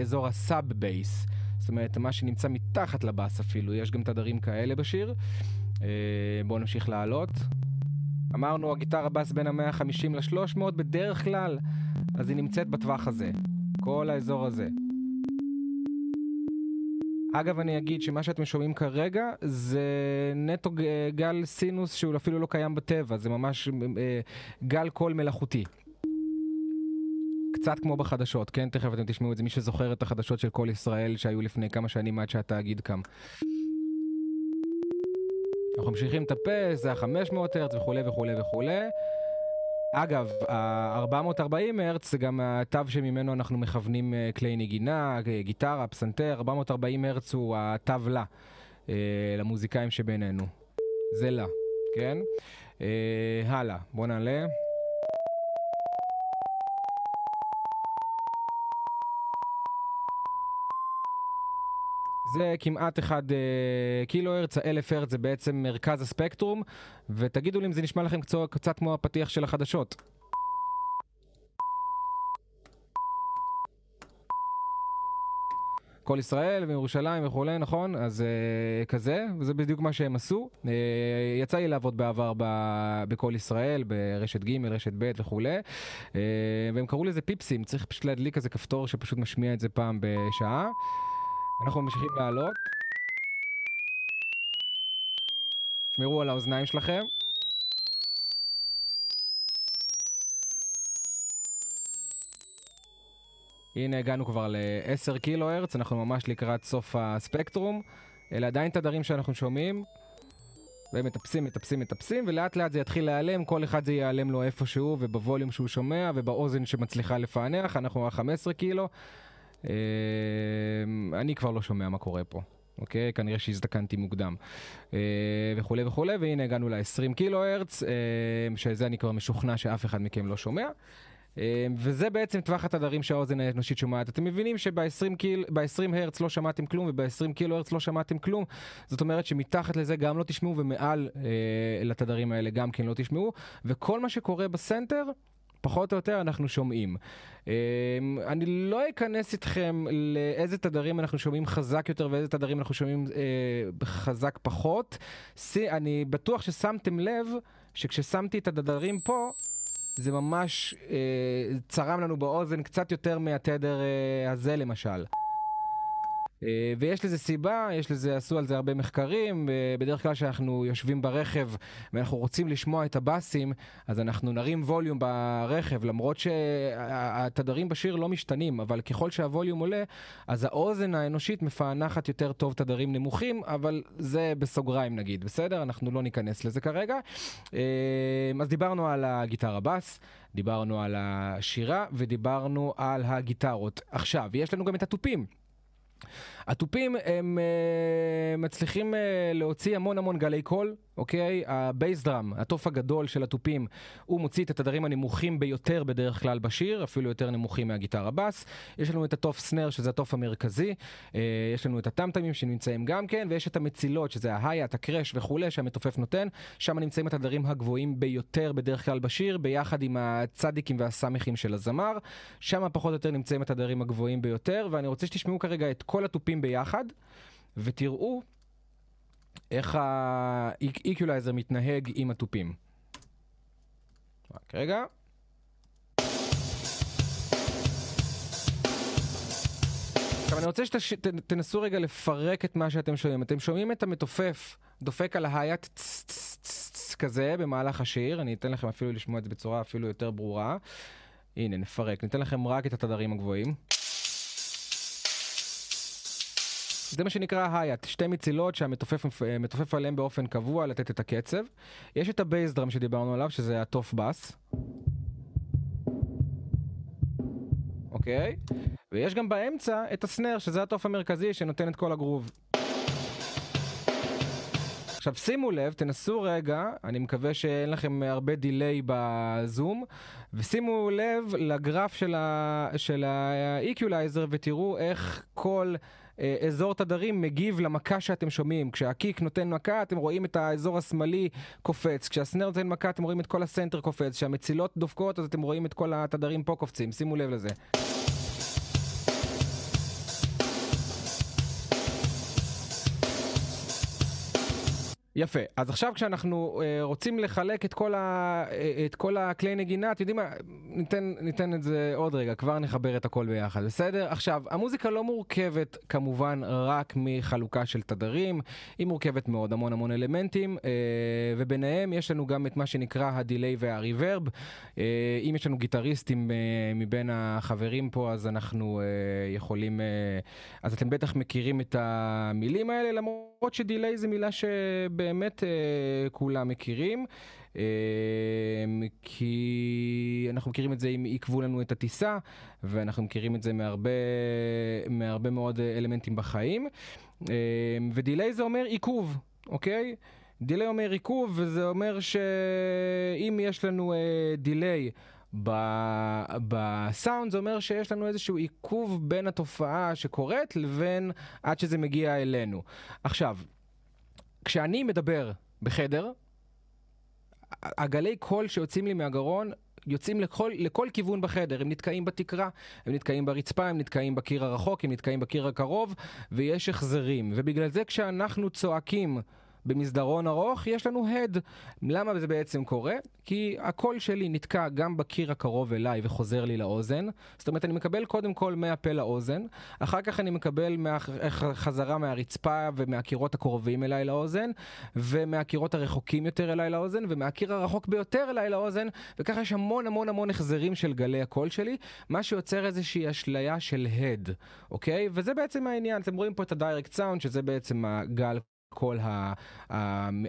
אזור הסאב בייס. זאת אומרת, מה שנמצא מתחת לבאס אפילו, יש גם תדרים כאלה בשיר. אה, בואו נמשיך לעלות. אמרנו, הגיטרה בס בין ה-150 ל-300, בדרך כלל, אז היא נמצאת בטווח הזה. כל האזור הזה. אגב, אני אגיד שמה שאתם שומעים כרגע זה נטו גל סינוס שהוא אפילו לא קיים בטבע, זה ממש אה, גל קול מלאכותי. קצת כמו בחדשות, כן? תכף אתם תשמעו את זה, מי שזוכר את החדשות של כל ישראל שהיו לפני כמה שנים עד שהתאגיד קם. אנחנו ממשיכים לטפס, זה ה-500 הרץ וכולי וכולי וכולי. אגב, ה-440 הרץ זה גם התו שממנו אנחנו מכוונים אה, כלי נגינה, גיטרה, פסנתר, 440 הרץ הוא התו לה, אה, למוזיקאים שבינינו. זה לה, כן? אה, הלאה, בואו נעלה. זה כמעט 1 uh, קילו הרץ, האלף הרץ זה בעצם מרכז הספקטרום, ותגידו לי אם זה נשמע לכם קצת, קצת כמו הפתיח של החדשות. כל ישראל וירושלים וכולי, נכון? אז uh, כזה, וזה בדיוק מה שהם עשו. Uh, יצא לי לעבוד בעבר בכל ישראל, ברשת ג', רשת ב' וכולי, uh, והם קראו לזה פיפסים, צריך פשוט להדליק איזה כפתור שפשוט משמיע את זה פעם בשעה. אנחנו ממשיכים לעלות. שמרו על האוזניים שלכם. הנה הגענו כבר ל-10 קילו הרץ, אנחנו ממש לקראת סוף הספקטרום. אלה עדיין תדרים שאנחנו שומעים. ומטפסים, מטפסים, מטפסים, ולאט לאט זה יתחיל להיעלם, כל אחד זה ייעלם לו איפשהו, ובווליום שהוא שומע, ובאוזן שמצליחה לפענח, אנחנו על 15 קילו. אמ, אני כבר לא שומע מה קורה פה. אוקיי? כנראה שהזדקנתי מוקדם. אה, וכולי וכולי, והנה הגענו ל-20 קילו הרץ, אה, שזה אני כבר משוכנע שאף אחד מכם לא שומע. אה, וזה בעצם טווח התדרים שהאוזן האנושית שומעת. אתם מבינים שב-20 קיל, הרץ לא שמעתם כלום וב-20 קילו הרץ לא שמעתם כלום. זאת אומרת שמתחת לזה גם לא תשמעו ומעל אה, לתדרים האלה גם כן לא תשמעו. וכל מה שקורה בסנטר פחות או יותר אנחנו שומעים. אמ, אני לא אכנס איתכם לאיזה תדרים אנחנו שומעים חזק יותר ואיזה תדרים אנחנו שומעים אה, חזק פחות. אני בטוח ששמתם לב שכששמתי את התדרים פה, זה ממש אה, צרם לנו באוזן קצת יותר מהתדר אה, הזה למשל. אה, ויש לזה סיבה, יש לזה, עשו על זה הרבה מחקרים, בדרך כלל כשאנחנו יושבים ברכב ואנחנו רוצים לשמוע את הבאסים, אז אנחנו נרים ווליום ברכב, למרות שהתדרים בשיר לא משתנים, אבל ככל שהווליום עולה, אז האוזן האנושית מפענחת יותר טוב תדרים נמוכים, אבל זה בסוגריים נגיד, בסדר? אנחנו לא ניכנס לזה כרגע. אה, אז דיברנו על הגיטרה בס. דיברנו על השירה ודיברנו על הגיטרות. עכשיו, יש לנו גם את התופים. התופים הם uh, מצליחים uh, להוציא המון המון גלי קול. אוקיי? ה bass drum, התוף הגדול של התופים, הוא מוציא את התדרים הנמוכים ביותר בדרך כלל בשיר, אפילו יותר נמוכים מהגיטרה בס. יש לנו את התוף snare, שזה התוף המרכזי, אה, יש לנו את הטם-טמים שנמצאים גם כן, ויש את המצילות, שזה ה hi-hat, ה crash וכולי, שהמתופף נותן. שם נמצאים התדרים הגבוהים ביותר בדרך כלל בשיר, ביחד עם הצדיקים והסמכים של הזמר. שם פחות או יותר נמצאים התדרים הגבוהים ביותר, ואני רוצה שתשמעו כרגע את כל התופים ביחד, ותראו איך האיקולייזר מתנהג עם התופים. רק רגע. עכשיו אני רוצה שתנסו רגע לפרק את מה שאתם שומעים. אתם שומעים את המתופף דופק על ההיאט כזה במהלך השיר, אני אתן לכם אפילו לשמוע את זה בצורה אפילו יותר ברורה. הנה, נפרק, ניתן לכם רק את התדרים הגבוהים. זה מה שנקרא hi-hat, שתי מצילות שהמתופף עליהן באופן קבוע לתת את הקצב. יש את ה bass drum שדיברנו עליו, שזה התוף בס. אוקיי? ויש גם באמצע את ה snare, שזה התוף המרכזי שנותן את כל הגרוב. עכשיו שימו לב, תנסו רגע, אני מקווה שאין לכם הרבה delay בזום, ושימו לב לגרף של ה-Equalizer ותראו איך כל... אה, אזור תדרים מגיב למכה שאתם שומעים. כשהקיק נותן מכה, אתם רואים את האזור השמאלי קופץ. כשהסנר נותן מכה, אתם רואים את כל הסנטר קופץ. כשהמצילות דופקות, אז אתם רואים את כל התדרים פה קופצים. שימו לב לזה. יפה. אז עכשיו כשאנחנו uh, רוצים לחלק את כל, ה, uh, את כל הכלי נגינה, אתם יודעים מה? ניתן, ניתן את זה עוד רגע, כבר נחבר את הכל ביחד, בסדר? עכשיו, המוזיקה לא מורכבת כמובן רק מחלוקה של תדרים, היא מורכבת מאוד, המון המון אלמנטים, uh, וביניהם יש לנו גם את מה שנקרא הדיליי והריברב. Uh, אם יש לנו גיטריסטים uh, מבין החברים פה, אז אנחנו uh, יכולים... Uh, אז אתם בטח מכירים את המילים האלה, למרות שדיליי זה מילה ש... באמת אה, כולם מכירים. אה, כי אנחנו מכירים את זה אם עיכבו לנו את הטיסה, ואנחנו מכירים את זה מהרבה, מהרבה מאוד אלמנטים בחיים. אה, ודיליי זה אומר עיכוב, אוקיי? דיליי אומר עיכוב, וזה אומר שאם יש לנו דיליי בסאונד זה אומר שיש לנו איזשהו עיכוב בין התופעה שקורית לבין עד שזה מגיע אלינו. עכשיו, כשאני מדבר בחדר, הגלי קול שיוצאים לי מהגרון יוצאים לכל, לכל כיוון בחדר, הם נתקעים בתקרה, הם נתקעים ברצפה, הם נתקעים בקיר הרחוק, הם נתקעים בקיר הקרוב, ויש החזרים. ובגלל זה כשאנחנו צועקים במסדרון ארוך יש לנו הד. למה זה בעצם קורה? כי הקול שלי נתקע גם בקיר הקרוב אליי וחוזר לי לאוזן. זאת אומרת, אני מקבל קודם כל מהפה לאוזן, אחר כך אני מקבל מה... חזרה מהרצפה ומהקירות הקרובים אליי לאוזן, ומהקירות הרחוקים יותר אליי לאוזן, ומהקיר הרחוק ביותר אליי לאוזן, וככה יש המון המון המון החזרים של גלי הקול שלי, מה שיוצר איזושהי אשליה של הד, אוקיי? וזה בעצם העניין. אתם רואים פה את ה direct sound, שזה בעצם הגל הקול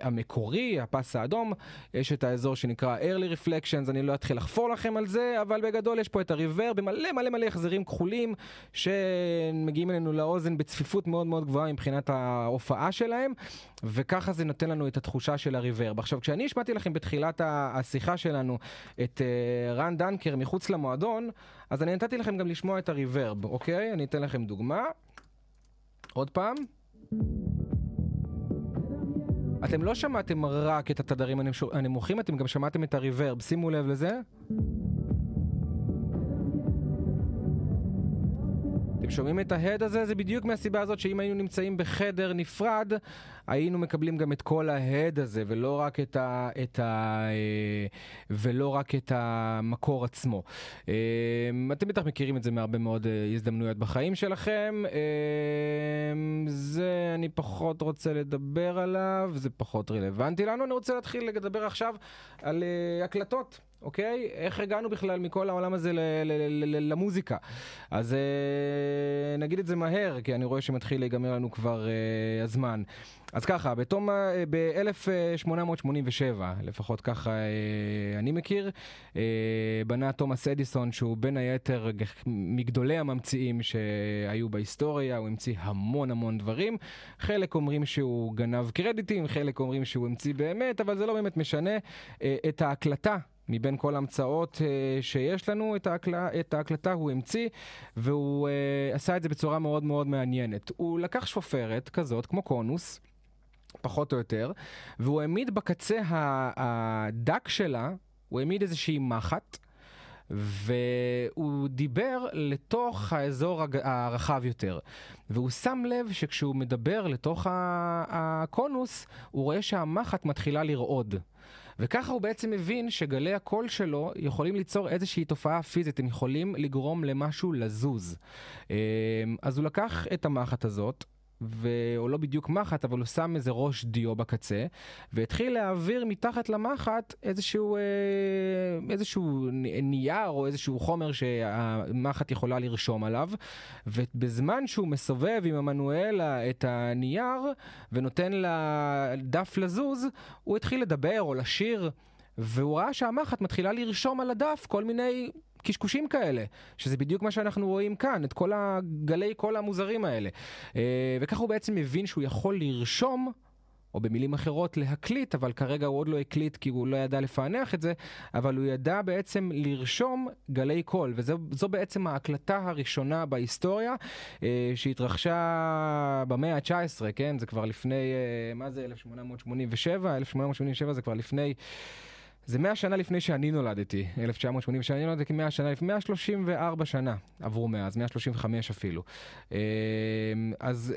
המקורי, הפס האדום, יש את האזור שנקרא early reflections, אני לא אתחיל לחפור לכם על זה, אבל בגדול יש פה את ה reverb, מלא מלא מלא החזרים כחולים שמגיעים אלינו לאוזן בצפיפות מאוד מאוד גבוהה מבחינת ההופעה שלהם, וככה זה נותן לנו את התחושה של הריברב. עכשיו, כשאני השמעתי לכם בתחילת השיחה שלנו את uh, רן דנקר מחוץ למועדון, אז אני נתתי לכם גם לשמוע את הריברב, אוקיי? אני אתן לכם דוגמה. עוד פעם. אתם לא שמעתם רק את התדרים הנמוכים, אתם גם שמעתם את הריברב, שימו לב לזה. אתם שומעים את ההד הזה? זה בדיוק מהסיבה הזאת שאם היינו נמצאים בחדר נפרד, היינו מקבלים גם את כל ההד הזה, ולא רק את, ה, את, ה, אה, ולא רק את המקור עצמו. אה, אתם בטח מכירים את זה מהרבה מאוד אה, הזדמנויות בחיים שלכם. זה אני פחות רוצה לדבר עליו, זה פחות רלוונטי לנו. אני רוצה להתחיל לדבר עכשיו על הקלטות. אוקיי? איך הגענו בכלל מכל העולם הזה למוזיקה? אז אה, נגיד את זה מהר, כי אני רואה שמתחיל להיגמר לנו כבר אה, הזמן. אז ככה, בתום, אה, ב-1887, לפחות ככה אה, אני מכיר, אה, בנה תומאס אדיסון, שהוא בין היתר מגדולי הממציאים שהיו בהיסטוריה, הוא המציא המון המון דברים. חלק אומרים שהוא גנב קרדיטים, חלק אומרים שהוא המציא באמת, אבל זה לא באמת משנה. אה, את ההקלטה מבין כל ההמצאות uh, שיש לנו, את, ההקלה, את ההקלטה הוא המציא, והוא uh, עשה את זה בצורה מאוד מאוד מעניינת. הוא לקח שופרת כזאת, כמו קונוס, פחות או יותר, והוא העמיד בקצה הדק שלה, הוא העמיד איזושהי מחט. והוא דיבר לתוך האזור הרחב יותר. והוא שם לב שכשהוא מדבר לתוך הקונוס, הוא רואה שהמחט מתחילה לרעוד. וככה הוא בעצם מבין שגלי הקול שלו יכולים ליצור איזושהי תופעה פיזית, הם יכולים לגרום למשהו לזוז. אמ, אז הוא לקח את המחט הזאת, והוא לא בדיוק מחט, אבל הוא שם איזה ראש דיו בקצה, והתחיל להעביר מתחת למחט איזשהו, אה, איזשהו נייר או איזשהו חומר שהמחט יכולה לרשום עליו, ובזמן שהוא מסובב עם המנואלה את הנייר ונותן לדף לזוז, הוא התחיל לדבר או לשיר. והוא ראה שהמחט מתחילה לרשום על הדף כל מיני קשקושים כאלה, שזה בדיוק מה שאנחנו רואים כאן, את כל הגלי קול המוזרים האלה. אה, וככה הוא בעצם מבין שהוא יכול לרשום או במילים אחרות להקליט, אבל כרגע הוא עוד לא הקליט כי הוא לא ידע לפענח את זה, אבל הוא ידע בעצם לרשום גלי קול, וזו בעצם ההקלטה הראשונה בהיסטוריה אה, שהתרחשה במאה ה-19, כן? זה כבר לפני, אה, מה זה 1887? 1887 זה כבר לפני... זה 100 שנה לפני שאני נולדתי, 1980, שאני נולדתי 100 שנה, 134 שנה עברו מאז, 135 אפילו. אמ, אז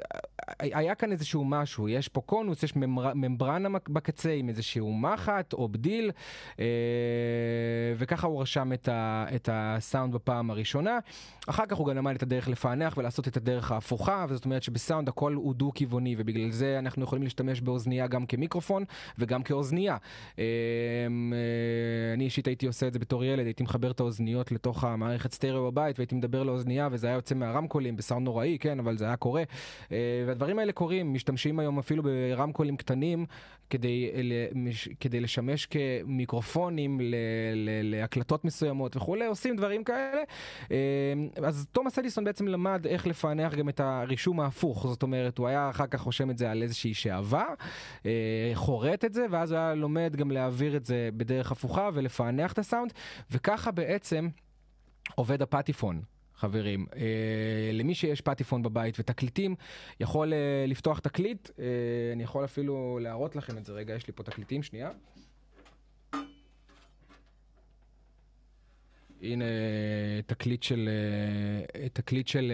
היה כאן איזשהו משהו, יש פה קונוס, יש ממברנה בקצה עם איזשהו מחט או בדיל, אה, וככה הוא רשם את הסאונד בפעם הראשונה. אחר כך הוא גם למד את הדרך לפענח ולעשות את הדרך ההפוכה, וזאת אומרת שבסאונד הכל הוא דו-כיווני, ובגלל זה אנחנו יכולים להשתמש באוזנייה גם כמיקרופון וגם כאוזנייה. אה, אני אישית הייתי עושה את זה בתור ילד, הייתי מחבר את האוזניות לתוך המערכת סטריאו בבית והייתי מדבר לאוזנייה וזה היה יוצא מהרמקולים בסאונד נוראי, כן, אבל זה היה קורה. אה, והדברים האלה קורים, משתמשים היום אפילו ברמקולים קטנים כדי, כדי לשמש כמיקרופונים ל, ל, להקלטות מסוימות וכולי, עושים דברים כאלה. אה, אז תומאס אדיסון בעצם למד איך לפענח גם את הרישום ההפוך, זאת אומרת, הוא היה אחר כך רושם את זה על איזושהי שעווה, חורט את זה, ואז הוא היה לומד גם להעביר את זה בדרך הפוכה ולפענח את הסאונד, וככה בעצם עובד הפטיפון. חברים, אה, למי שיש פטיפון בבית ותקליטים, יכול אה, לפתוח תקליט, אה, אני יכול אפילו להראות לכם את זה, רגע, יש לי פה תקליטים, שנייה. הנה תקליט של, תקליט של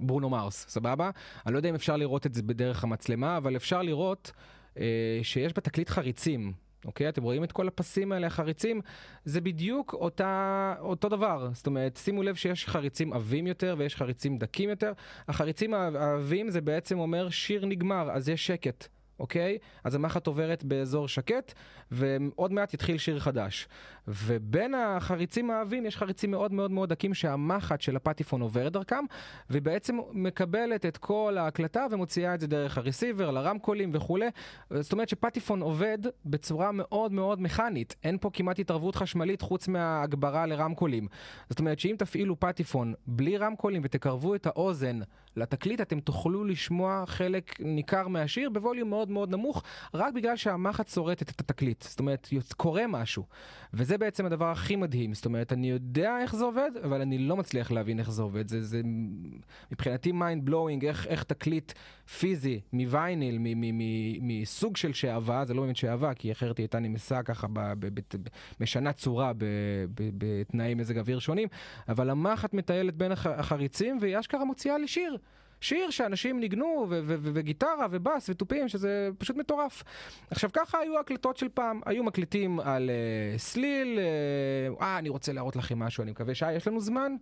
ברונו מרס, סבבה? אני לא יודע אם אפשר לראות את זה בדרך המצלמה, אבל אפשר לראות אה, שיש בתקליט חריצים. אוקיי? אתם רואים את כל הפסים האלה, החריצים? זה בדיוק אותה, אותו דבר. זאת אומרת, שימו לב שיש חריצים עבים יותר ויש חריצים דקים יותר. החריצים העבים זה בעצם אומר שיר נגמר, אז יש שקט. אוקיי? אז המחט עוברת באזור שקט, ועוד מעט יתחיל שיר חדש. ובין החריצים העבים יש חריצים מאוד מאוד מאוד דקים שהמחט של הפטיפון עוברת דרכם, ובעצם מקבלת את כל ההקלטה ומוציאה את זה דרך הרסיבר, לרמקולים וכולי. זאת אומרת שפטיפון עובד בצורה מאוד מאוד מכנית. אין פה כמעט התערבות חשמלית חוץ מהגברה לרמקולים. זאת אומרת שאם תפעילו פטיפון בלי רמקולים ותקרבו את האוזן לתקליט, אתם תוכלו לשמוע חלק ניכר מהשיר בווליום מאוד מאוד נמוך, רק בגלל שהמחט שורטת את התקליט. זאת אומרת, קורה משהו. וזה בעצם הדבר הכי מדהים. זאת אומרת, אני יודע איך זה עובד, אבל אני לא מצליח להבין איך זה עובד. זה, זה מבחינתי mind blowing, איך, איך תקליט פיזי מווייניל, מסוג של שעווה, זה לא באמת שעווה, כי אחרת היא הייתה נמסה ככה, ב, ב, ב, ב, משנה צורה בתנאי מזג אוויר שונים, אבל המחט מטיילת בין החריצים, והיא אשכרה מוציאה לי שיר. שיר שאנשים ניגנו, וגיטרה ובאס ותופים, שזה פשוט מטורף. עכשיו, ככה היו הקלטות של פעם. היו מקליטים על uh, סליל, אה, uh, אני רוצה להראות לכם משהו, אני מקווה שי, יש לנו זמן?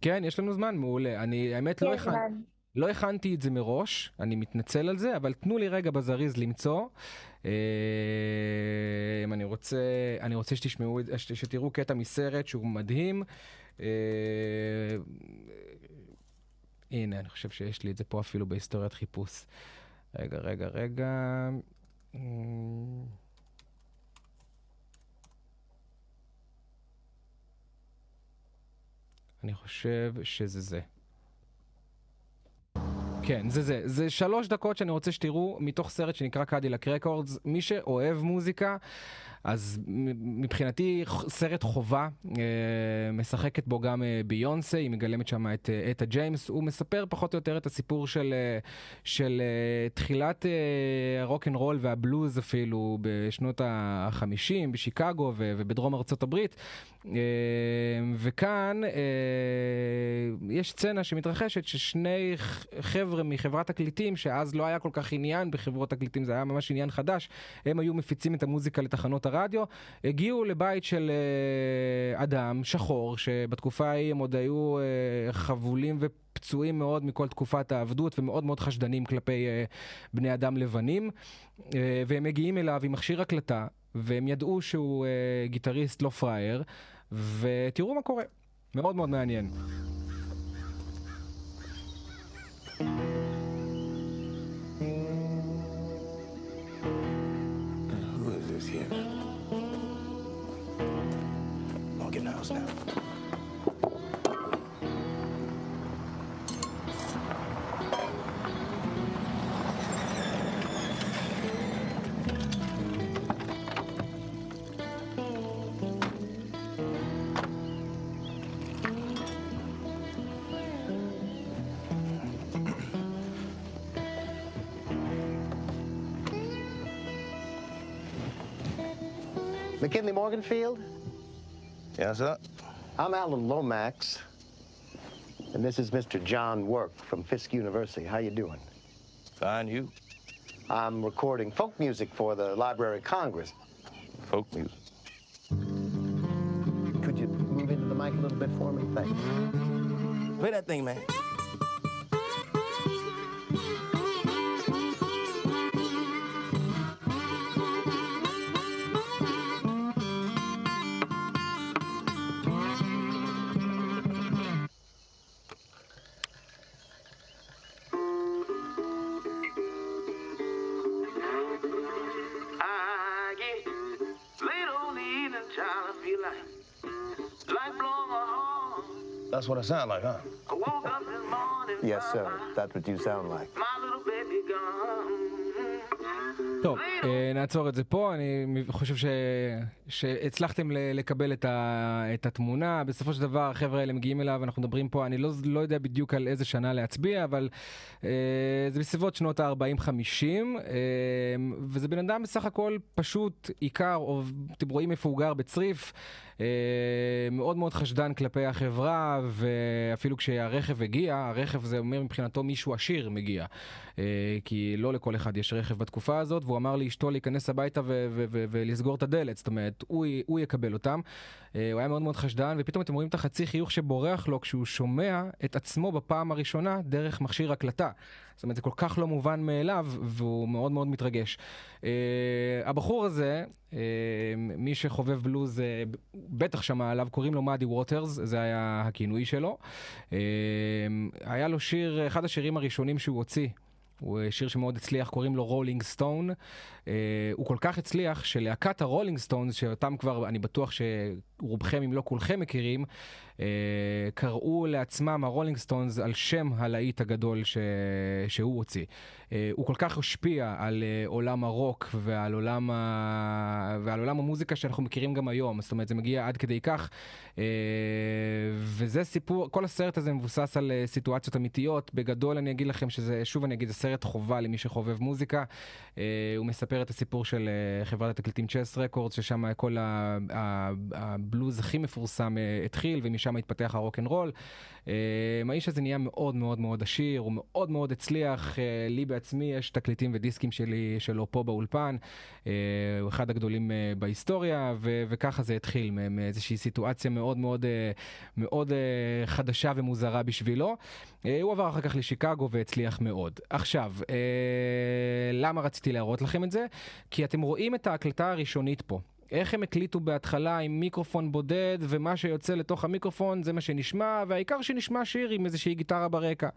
כן, יש לנו זמן, מעולה. אני, האמת, לא, הכנ... לא הכנתי את זה מראש, אני מתנצל על זה, אבל תנו לי רגע בזריז למצוא. אה, אני רוצה, אני רוצה שתשמעו, שתראו קטע מסרט שהוא מדהים. אה, הנה, אני חושב שיש לי את זה פה אפילו בהיסטוריית חיפוש. רגע, רגע, רגע. אמ, אני חושב שזה זה. כן, זה זה. זה שלוש דקות שאני רוצה שתראו מתוך סרט שנקרא Cadillac Records. מי שאוהב מוזיקה, אז מבחינתי סרט חובה, אה, משחקת בו גם אה, ביונסה, היא מגלמת שם את אה, אטה ג'יימס, הוא מספר פחות או יותר את הסיפור של, של תחילת אה, הרוק אנד רול והבלוז אפילו בשנות ה-50 בשיקגו ובדרום ארצות הברית. וכאן יש סצנה שמתרחשת ששני חבר'ה מחברת תקליטים, שאז לא היה כל כך עניין בחברות תקליטים, זה היה ממש עניין חדש, הם היו מפיצים את המוזיקה לתחנות הרדיו, הגיעו לבית של אה, אדם שחור, שבתקופה ההיא הם עוד היו אה, חבולים ופצועים מאוד מכל תקופת העבדות ומאוד מאוד חשדנים כלפי אה, בני אדם לבנים, אה, והם מגיעים אליו עם מכשיר הקלטה, והם ידעו שהוא אה, גיטריסט לא פראייר, ותראו מה קורה. מאוד מאוד מעניין. House now. McKinley Morganfield? Yes, sir. I'm Alan Lomax. And this is Mr. John Work from Fisk University. How you doing? Fine, you. I'm recording folk music for the Library of Congress. Folk music. Could you move into the mic a little bit for me? Thanks. Play that thing, man. Sounds like, huh? I woke up this morning. Yes, sir. That's what you sound like. My little baby gone. טוב, אה, נעצור את זה פה, אני חושב ש... שהצלחתם לקבל את, ה... את התמונה, בסופו של דבר החבר'ה האלה מגיעים אליו, אנחנו מדברים פה, אני לא, לא יודע בדיוק על איזה שנה להצביע, אבל אה, זה בסביבות שנות ה-40-50, אה, וזה בן אדם בסך הכל פשוט עיקר, או אתם רואים איפה הוא גר בצריף, אה, מאוד מאוד חשדן כלפי החברה, ואפילו כשהרכב הגיע, הרכב זה אומר מבחינתו מישהו עשיר מגיע, אה, כי לא לכל אחד יש רכב בתקופה הזאת, והוא אמר לאשתו להיכנס הביתה ולסגור את הדלת, זאת אומרת, הוא, י- הוא יקבל אותם. אה, הוא היה מאוד מאוד חשדן, ופתאום אתם רואים את החצי חיוך שבורח לו כשהוא שומע את עצמו בפעם הראשונה דרך מכשיר הקלטה. זאת אומרת, זה כל כך לא מובן מאליו, והוא מאוד מאוד מתרגש. אה, הבחור הזה, אה, מי שחובב בלוז, אה, בטח שמע עליו, קוראים לו מאדי ווטרס, זה היה הכינוי שלו. אה, היה לו שיר, אחד השירים הראשונים שהוא הוציא. הוא אה, שיר שמאוד הצליח, קוראים לו Rolling Stone. אה, הוא כל כך הצליח שלהקת הרולינג סטונס, שאותם כבר אני בטוח שרובכם אם לא כולכם מכירים, אה, קראו לעצמם הרולינג סטונס על שם הלהיט הגדול ש... שהוא הוציא. Uh, הוא כל כך השפיע על uh, עולם הרוק ועל עולם, ה... ועל עולם המוזיקה שאנחנו מכירים גם היום, זאת אומרת זה מגיע עד כדי כך. וזה סיפור, כל הסרט הזה מבוסס על סיטואציות אמיתיות. בגדול אני אגיד לכם שזה, שוב אני אגיד, זה סרט חובה למי שחובב מוזיקה. הוא מספר את הסיפור של חברת התקליטים צ'ס רקורד, ששם כל הבלוז הכי מפורסם התחיל, ומשם ושם התפתח הרוקנרול. אה, האיש הזה נהיה מאוד מאוד מאוד עשיר, הוא מאוד מאוד הצליח, אה, לי בעצמי יש תקליטים ודיסקים שלי, שלו פה באולפן, אה, הוא אחד הגדולים בהיסטוריה, ו- וככה זה התחיל, מאיזושהי סיטואציה מאוד מאוד, מאוד חדשה ומוזרה בשבילו. הוא עבר אחר כך לשיקגו והצליח מאוד. עכשיו, למה רציתי להראות לכם את זה? כי אתם רואים את ההקלטה הראשונית פה. איך הם הקליטו בהתחלה עם מיקרופון בודד, ומה שיוצא לתוך המיקרופון זה מה שנשמע, והעיקר שנשמע שיר עם איזושהי גיטרה ברקע.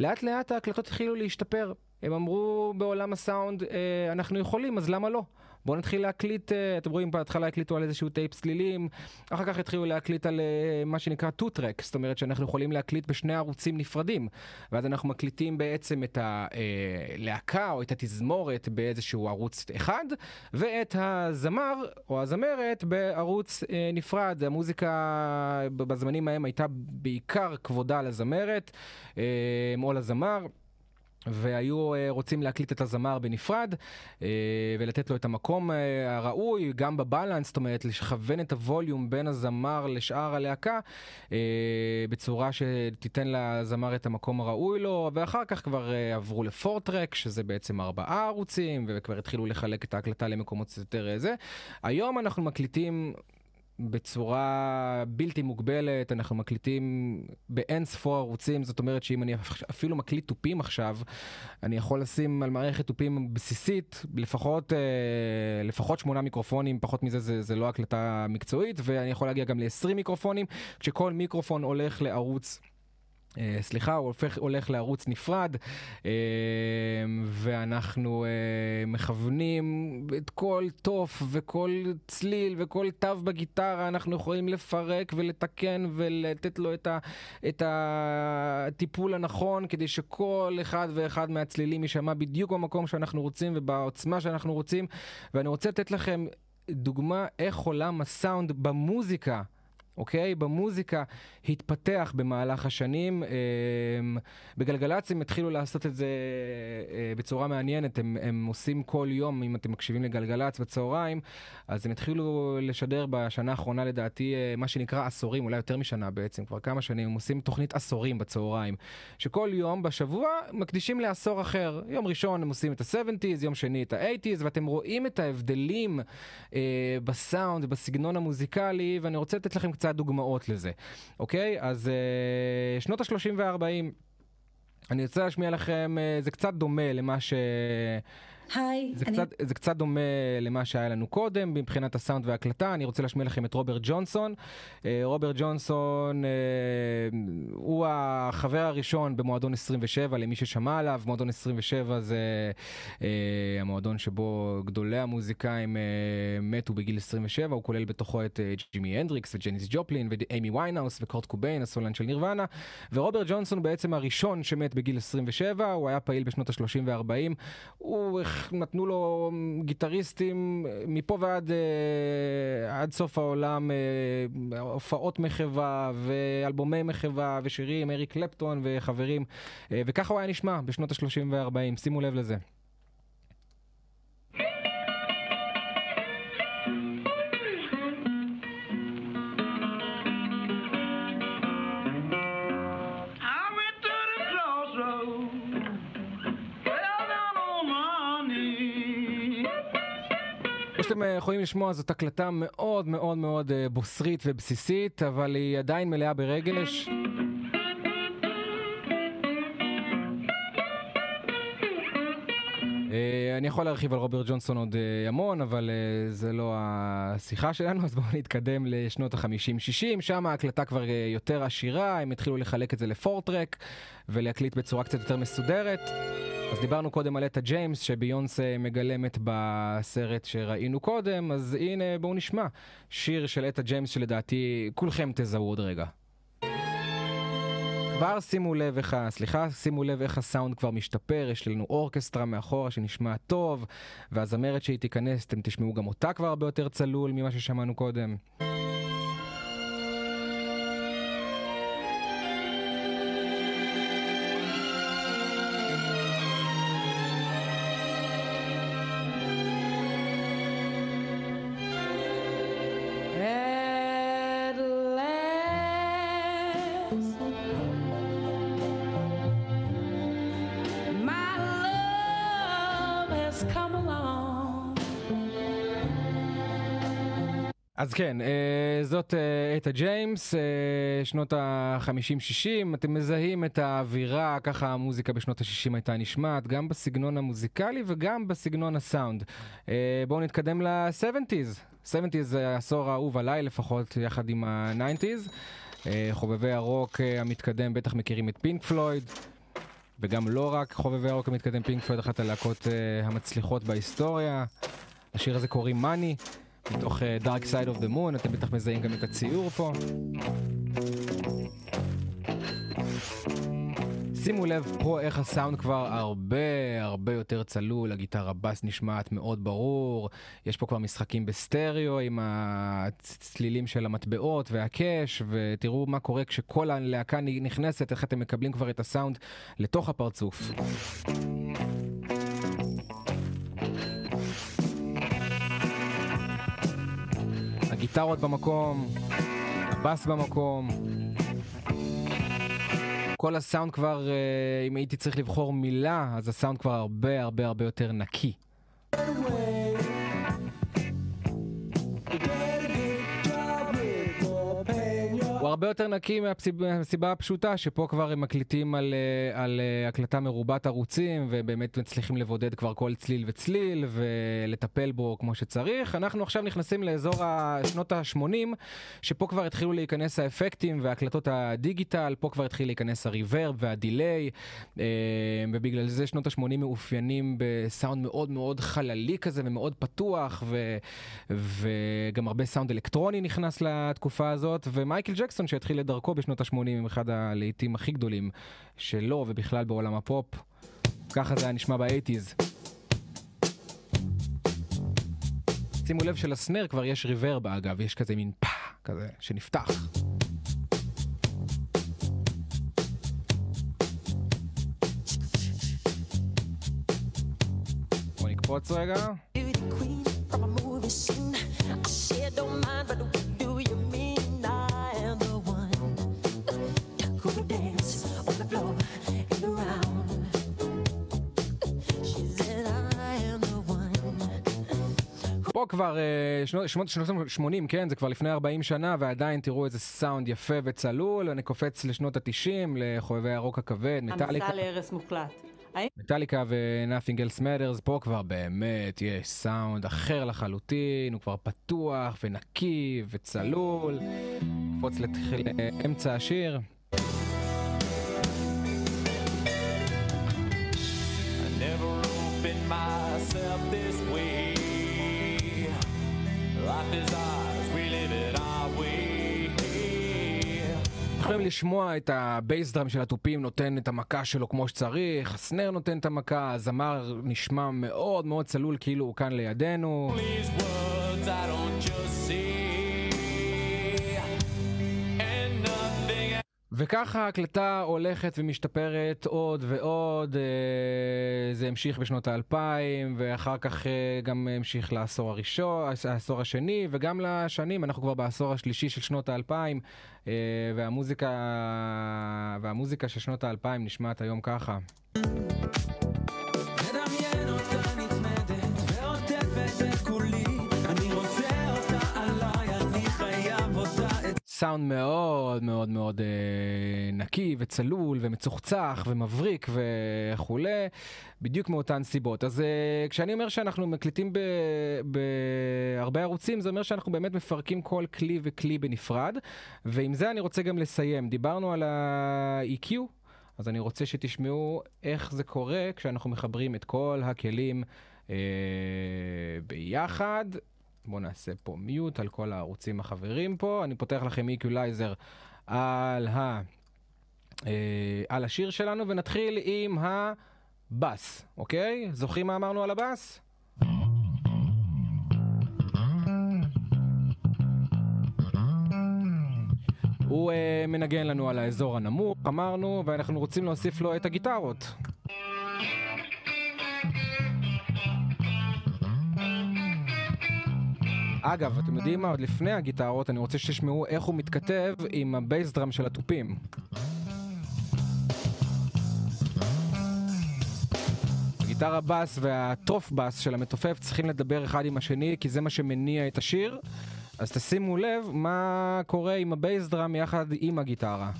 לאט לאט ההקלטות התחילו להשתפר. הם אמרו בעולם הסאונד, אה, אנחנו יכולים, אז למה לא? בואו נתחיל להקליט, אה, אתם רואים בהתחלה הקליטו על איזשהו טייפ צלילים, אחר כך התחילו להקליט על אה, מה שנקרא two-track, זאת אומרת שאנחנו יכולים להקליט בשני ערוצים נפרדים, ואז אנחנו מקליטים בעצם את הלהקה או את התזמורת באיזשהו ערוץ אחד, ואת הזמר או הזמרת בערוץ אה, נפרד. המוזיקה בזמנים ההם הייתה בעיקר כבודה לזמרת אה, או לזמר. והיו אה, רוצים להקליט את הזמר בנפרד אה, ולתת לו את המקום אה, הראוי, גם בבלנס, זאת אומרת, לכוון את הווליום בין הזמר לשאר הלהקה בצורה שתיתן לזמר את המקום הראוי לו, ואחר כך כבר עברו לפורטרק, שזה בעצם ארבעה ערוצים, וכבר התחילו לחלק את ההקלטה למקומות יותר זה. היום אנחנו מקליטים בצורה בלתי מוגבלת, אנחנו מקליטים באין ספור ערוצים, זאת אומרת שאם אני אפילו מקליט תופים עכשיו, אני יכול לשים על מערכת תופים בסיסית לפחות, אה, לפחות שמונה מיקרופונים, פחות מזה זה, זה לא הקלטה מקצועית, ואני יכול להגיע גם ל-20 מיקרופונים, כשכל מיקרופון הולך לערוץ. Uh, סליחה, הוא הופך, הולך לערוץ נפרד, uh, ואנחנו uh, מכוונים את כל תוף וכל צליל וכל תו בגיטרה, אנחנו יכולים לפרק ולתקן ולתת לו את, ה, את הטיפול הנכון, כדי שכל אחד ואחד מהצלילים יישמע בדיוק במקום שאנחנו רוצים ובעוצמה שאנחנו רוצים. ואני רוצה לתת לכם דוגמה איך עולם הסאונד במוזיקה. אוקיי? במוזיקה התפתח במהלך השנים. אה, בגלגלצ הם התחילו לעשות את זה אה, בצורה מעניינת, הם, הם עושים כל יום, אם אתם מקשיבים לגלגלצ בצהריים, אז הם התחילו לשדר בשנה האחרונה לדעתי אה, מה שנקרא עשורים, אולי יותר משנה בעצם, כבר כמה שנים, הם עושים תוכנית עשורים בצהריים, שכל יום בשבוע מקדישים לעשור אחר. יום ראשון הם עושים את ה-70's, יום שני את ה-80's, ואתם רואים את ההבדלים אה, בסאונד, בסגנון המוזיקלי, ואני רוצה לתת לכם קצת דוגמאות לזה, אוקיי? אז אה, שנות ה-30 וה-40, אני רוצה להשמיע לכם, אה, זה קצת דומה למה ש... היי, זה, אני... קצת, זה קצת דומה למה שהיה לנו קודם מבחינת הסאונד וההקלטה. אני רוצה להשמיע לכם את רוברט ג'ונסון. אה, רוברט ג'ונסון אה, הוא החבר הראשון במועדון 27, למי ששמע עליו. מועדון 27 זה אה, המועדון שבו גדולי המוזיקאים מתו בגיל 27. הוא כולל בתוכו את ג'ימי הנדריקס וג'ניס ג'ופלין ואיימי ויינהאוס וקורט קוביין, הסולן של נירוונה. ורוברט ג'ונסון בעצם הראשון שמת בגיל 27, הוא היה פעיל בשנות ה-30 וה-40. הוא נתנו לו גיטריסטים מפה ועד אה, עד סוף העולם, אה, הופעות מחווה ואלבומי מחווה ושירים, אריק קלפטון וחברים, אה, וככה הוא היה נשמע בשנות ה-30 וה-40, שימו לב לזה. שאתם אה, יכולים לשמוע זאת הקלטה מאוד מאוד מאוד אה, בוסרית ובסיסית, אבל היא עדיין מלאה ברגש. אה, אני יכול להרחיב על רוברט ג'ונסון עוד המון, אבל זה לא השיחה שלנו, אז בואו נתקדם לשנות ה-50-60, שם ההקלטה כבר יותר עשירה, הם התחילו לחלק את זה לפורטרק ולהקליט בצורה קצת יותר מסודרת. אז דיברנו קודם על אטה ג'יימס שביונסה מגלמת בסרט שראינו קודם, אז הנה בואו נשמע שיר של אטה ג'יימס שלדעתי כולכם תזהו עוד רגע. כבר שימו לב איך, סליחה, שימו לב איך הסאונד כבר משתפר, יש לנו אורקסטרה מאחורה שנשמע טוב, והזמרת שהיא תיכנס, אתם תשמעו גם אותה כבר הרבה יותר צלול ממה ששמענו קודם. אז כן, אה, זאת אה, אטה ג'יימס, אה, שנות ה-50-60, אתם מזהים את האווירה, ככה המוזיקה בשנות ה-60 הייתה נשמעת, גם בסגנון המוזיקלי וגם בסגנון הסאונד. בואו נתקדם ל-70's. 70's זה העשור האהוב עליי לפחות, יחד עם ה-90's. חובבי הרוק המתקדם בטח מכירים את פינק פלויד. וגם לא רק חובבי הרוק המתקדם פינק פלויד, אחת הלהקות המצליחות בהיסטוריה. השיר הזה קוראים מאני. מתוך uh, Dark Side of the Moon, אתם בטח מזהים גם את הציור פה. שימו לב פה איך הסאונד כבר הרבה הרבה יותר צלול, הגיטרה בס נשמעת מאוד ברור, יש פה כבר משחקים בסטריאו עם הצלילים של המטבעות והקאש, ותראו מה קורה כשכל הלהקה נכנסת, איך אתם מקבלים כבר את הסאונד לתוך הפרצוף. הגיטרות במקום, הבאס במקום. כל הסאונד כבר, אה, אם הייתי צריך לבחור מילה, אז הסאונד כבר הרבה הרבה הרבה יותר נקי. הוא הרבה יותר נקי מהסיבה הפשוטה שפה כבר הם מקליטים על, אה, על אה, הקלטה מרובת ערוצים ובאמת מצליחים לבודד כבר כל צליל וצליל ולטפל בו כמו שצריך. אנחנו עכשיו נכנסים לאזור שנות ה-80 שפה כבר התחילו להיכנס האפקטים והקלטות הדיגיטל, פה כבר התחיל להיכנס הריברב והדיליי אה, ובגלל זה שנות ה-80 מאופיינים בסאונד מאוד מאוד חללי כזה ומאוד פתוח ו, וגם הרבה סאונד אלקטרוני נכנס לתקופה הזאת ומייקל ג'קסון שהתחיל את דרכו בשנות ה-80 עם אחד הלהיטים הכי גדולים שלו ובכלל בעולם הפופ. ככה זה היה נשמע ב eighties. שימו לב של snare כבר יש reverb אגב, יש כזה מין פא כזה שנפתח. בוא נקפוץ רגע. פה כבר אה, שנות, שנות, שנות 80, כן, זה כבר לפני 40 שנה, ועדיין תראו איזה סאונד יפה וצלול. אני קופץ לשנות ה-90, לחובבי הרוק הכבד, מטאליקה. המסע להרס מוחלט. מטאליקה ו-Nothing else matters, פה כבר באמת יש סאונד אחר לחלוטין, הוא כבר פתוח ונקי וצלול. קפוץ לאמצע השיר. יכולים לשמוע את הבייס דראם של התופים נותן את המכה שלו כמו שצריך, הסנר נותן את המכה, הזמר נשמע מאוד מאוד צלול כאילו הוא כאן לידינו. וככה ההקלטה הולכת ומשתפרת עוד ועוד, אה, זה המשיך בשנות האלפיים ואחר כך אה, גם המשיך לעשור הראשון, העשור השני וגם לשנים, אנחנו כבר בעשור השלישי של שנות האלפיים אה, והמוזיקה, והמוזיקה של שנות האלפיים נשמעת היום ככה. סאונד מאוד מאוד מאוד אה, נקי וצלול ומצוחצח ומבריק וכולי, בדיוק מאותן סיבות. אז אה, כשאני אומר שאנחנו מקליטים בהרבה ערוצים, זה אומר שאנחנו באמת מפרקים כל כלי וכלי בנפרד, ועם זה אני רוצה גם לסיים. דיברנו על ה-EQ, אז אני רוצה שתשמעו איך זה קורה כשאנחנו מחברים את כל הכלים אה, ביחד. בואו נעשה פה מיוט על כל הערוצים החברים פה. אני פותח לכם איקולייזר על, ה, אה, על השיר שלנו, ונתחיל עם הבאס, אוקיי? זוכרים מה אמרנו על הבאס? הוא אה, מנגן לנו על האזור הנמוך, אמרנו, ואנחנו רוצים להוסיף לו את הגיטרות. אגב, אתם יודעים מה? עוד לפני הגיטרות, אני רוצה שתשמעו איך הוא מתכתב עם ה bass drum של התופים. הגיטרה בס והתוף בס של המתופף צריכים לדבר אחד עם השני, כי זה מה שמניע את השיר. אז תשימו לב מה קורה עם הבייס דראם יחד עם הגיטרה.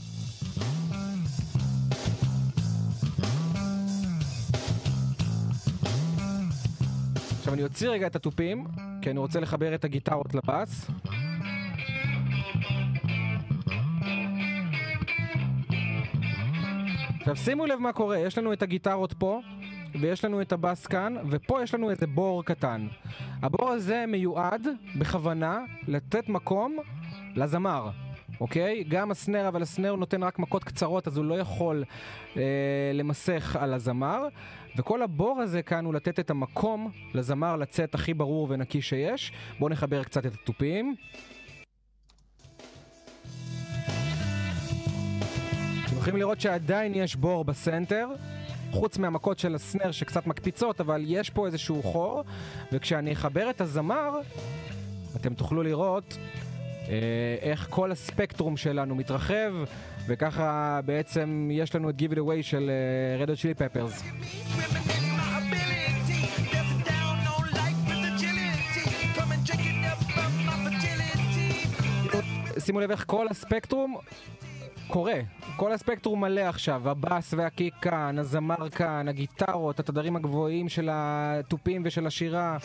עכשיו אני אוציא רגע את התופים, כי אני רוצה לחבר את הגיטרות לבאס. עכשיו שימו לב מה קורה, יש לנו את הגיטרות פה, ויש לנו את הבאס כאן, ופה יש לנו איזה בור קטן. הבור הזה מיועד בכוונה לתת מקום לזמר. אוקיי? גם הסנר, אבל הסנר נותן רק מכות קצרות, אז הוא לא יכול אה, למסך על הזמר. וכל הבור הזה כאן הוא לתת את המקום לזמר לצאת הכי ברור ונקי שיש. בואו נחבר קצת את התופים. אתם יכולים לראות שעדיין יש בור בסנטר, חוץ מהמכות של הסנר שקצת מקפיצות, אבל יש פה איזשהו חור, וכשאני אחבר את הזמר, אתם תוכלו לראות אה, איך כל הספקטרום שלנו מתרחב, וככה בעצם יש לנו את It Away של אה, Red Hot שימו לב איך כל הספקטרום קורה. כל הספקטרום מלא עכשיו, הבאס והקיק כאן, הזמר כאן, הגיטרות, התדרים הגבוהים של התופים ושל השירה.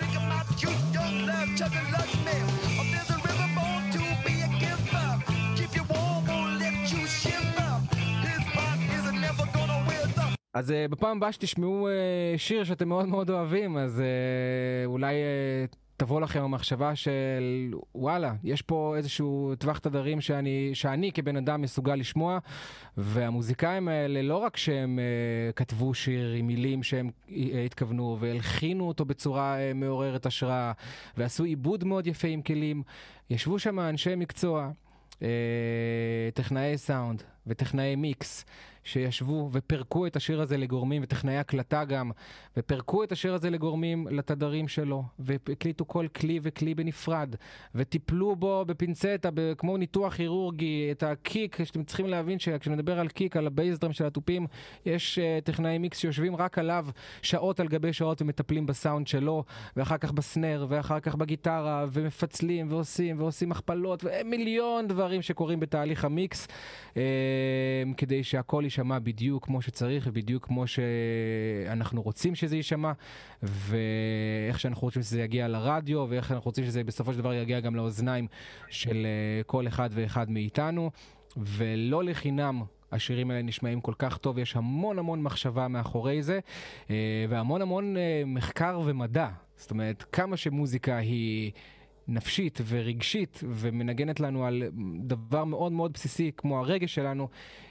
אז uh, בפעם הבאה שתשמעו uh, שיר שאתם מאוד מאוד אוהבים, אז uh, אולי uh, תבוא לכם המחשבה של וואלה, יש פה איזשהו טווח תדרים שאני, שאני כבן אדם מסוגל לשמוע, והמוזיקאים האלה, לא רק שהם uh, כתבו שיר עם מילים שהם uh, התכוונו, והלחינו אותו בצורה uh, מעוררת השראה, ועשו עיבוד מאוד יפה עם כלים, ישבו שם אנשי מקצוע, uh, טכנאי סאונד וטכנאי מיקס. שישבו ופירקו את השיר הזה לגורמים, וטכנאי הקלטה גם, ופירקו את השיר הזה לגורמים לתדרים שלו, והקליטו כל כלי וכלי בנפרד, וטיפלו בו בפינצטה, כמו ניתוח כירורגי, את הקיק, שאתם צריכים להבין שכשנדבר על קיק, על הבייסדרם של התופים, יש uh, טכנאי מיקס שיושבים רק עליו שעות על גבי שעות ומטפלים בסאונד שלו, ואחר כך בסנר, ואחר כך בגיטרה, ומפצלים, ועושים, ועושים הכפלות, ומיליון דברים שקורים בתהליך המיקס, uh, כדי שהכל יישמע בדיוק כמו שצריך ובדיוק כמו שאנחנו רוצים שזה יישמע ואיך שאנחנו רוצים שזה יגיע לרדיו ואיך אנחנו רוצים שזה בסופו של דבר יגיע גם לאוזניים של אה, כל אחד ואחד מאיתנו ולא לחינם השירים האלה נשמעים כל כך טוב, יש המון המון מחשבה מאחורי זה אה, והמון המון אה, מחקר ומדע. זאת אומרת, כמה שמוזיקה היא... נפשית ורגשית ומנגנת לנו על דבר מאוד מאוד בסיסי כמו הרגש שלנו,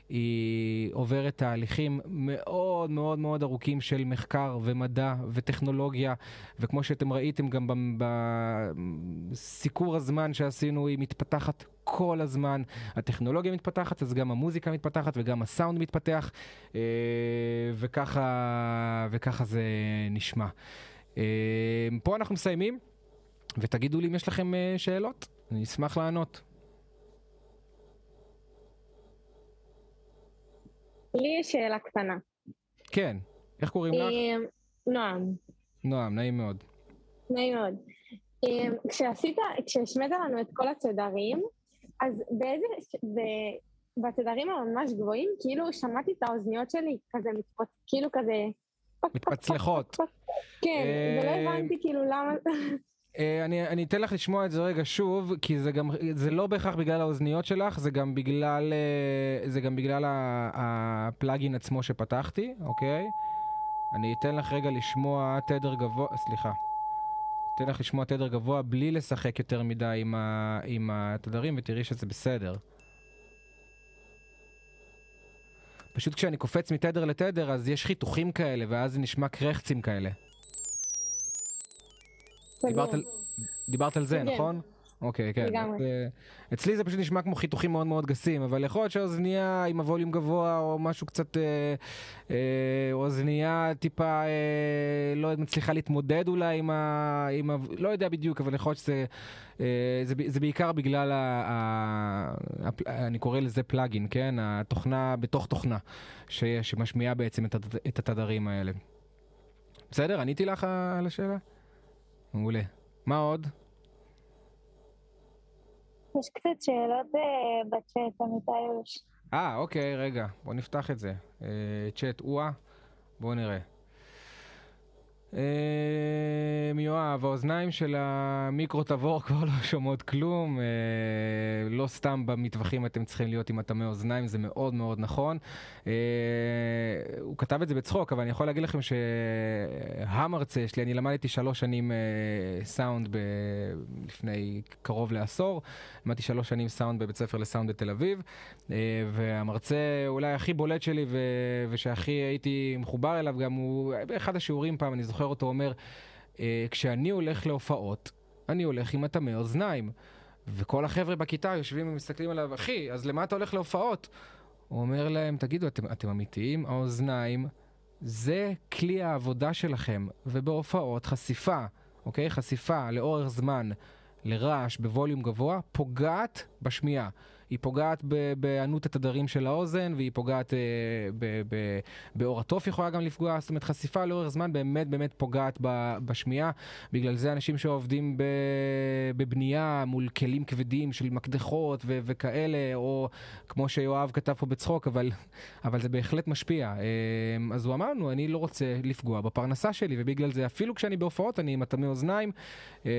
היא עוברת תהליכים מאוד מאוד מאוד ארוכים של מחקר ומדע וטכנולוגיה, וכמו שאתם ראיתם גם בסיקור הזמן שעשינו, היא מתפתחת כל הזמן. הטכנולוגיה מתפתחת, אז גם המוזיקה מתפתחת וגם הסאונד מתפתח, אה, וככה, וככה זה נשמע. אה, פה אנחנו מסיימים, ותגידו לי אם יש לכם אה, שאלות, אני אשמח לענות. לי יש שאלה קטנה. כן, איך קוראים לך? אה, נועם. נועם, נעים מאוד. נעים מאוד. אה, כשעשית, כשהשמעת לנו את כל התדרים, אז באיזה, בתדרים הממש גבוהים, כאילו שמעתי את האוזניות שלי כזה מתפוצ... כאילו כזה... מתפצלחות. כן, ולא הבנתי כאילו למה... אה, אני, אני אתן לך לשמוע את זה רגע שוב, כי זה גם, זה לא בהכרח בגלל האוזניות שלך, זה גם בגלל, אה, זה גם בגלל הפלאגין עצמו שפתחתי, אוקיי? אני אתן לך רגע לשמוע תדר גבוה, סליחה. אתן לך לשמוע תדר גבוה בלי לשחק יותר מדי עם, ה, עם התדרים ותראי שזה בסדר. פשוט כשאני קופץ מתדר לתדר אז יש חיתוכים כאלה ואז זה נשמע קרחצים כאלה. דיברת על, דיברת על זה, כן. נכון? אוקיי, כן. לגמרי. אז, אצלי זה פשוט נשמע כמו חיתוכים מאוד מאוד גסים, אבל יכול להיות שהאוזנייה עם הווליום גבוה, או משהו קצת... אה, אה, אוזנייה טיפה אה, לא מצליחה להתמודד אולי עם ה... עם ה... לא יודע בדיוק, אבל יכול להיות שזה... אה, זה, זה בעיקר בגלל ה... ה... הפ... אני קורא לזה פלאגין, כן? התוכנה בתוך תוכנה, ש... שמשמיעה בעצם את, הת... את התדרים האלה. בסדר? עניתי לך על השאלה? מעולה. מה עוד? יש קצת שאלות אה, בצ'אט, עמיתי אה, אוקיי, רגע, בוא נפתח את זה. אה, צ'אט אואה, בואו נראה. אה, יואב, האוזניים של המיקרו תבור כבר לא שומעות כלום, אה, לא סתם במטווחים אתם צריכים להיות עם הטמי אוזניים, זה מאוד מאוד נכון. אה, הוא כתב את זה בצחוק, אבל אני יכול להגיד לכם שהמרצה שלי, אני למדתי שלוש שנים סאונד ב... לפני קרוב לעשור, למדתי שלוש שנים סאונד בבית ספר לסאונד בתל אביב, והמרצה אולי הכי בולט שלי ו... ושהכי הייתי מחובר אליו גם הוא, באחד השיעורים פעם, אני זוכר זוכר אותו אומר, אה, כשאני הולך להופעות, אני הולך עם הטמא אוזניים. וכל החבר'ה בכיתה יושבים ומסתכלים עליו, אחי, אז למה אתה הולך להופעות? הוא אומר להם, תגידו, אתם, אתם אמיתיים? האוזניים זה כלי העבודה שלכם, ובהופעות חשיפה, אוקיי? חשיפה לאורך זמן לרעש בווליום גבוה פוגעת בשמיעה. היא פוגעת בענות התדרים של האוזן, והיא פוגעת אה, באור התוף יכולה גם לפגוע, זאת אומרת חשיפה לאורך זמן באמת באמת פוגעת בשמיעה, בגלל זה אנשים שעובדים בבנייה מול כלים כבדים של מקדחות ו- וכאלה, או כמו שיואב כתב פה בצחוק, אבל, אבל זה בהחלט משפיע. אה, אז הוא אמר לנו, אני לא רוצה לפגוע בפרנסה שלי, ובגלל זה אפילו כשאני בהופעות אני עם אטמי אוזניים אה,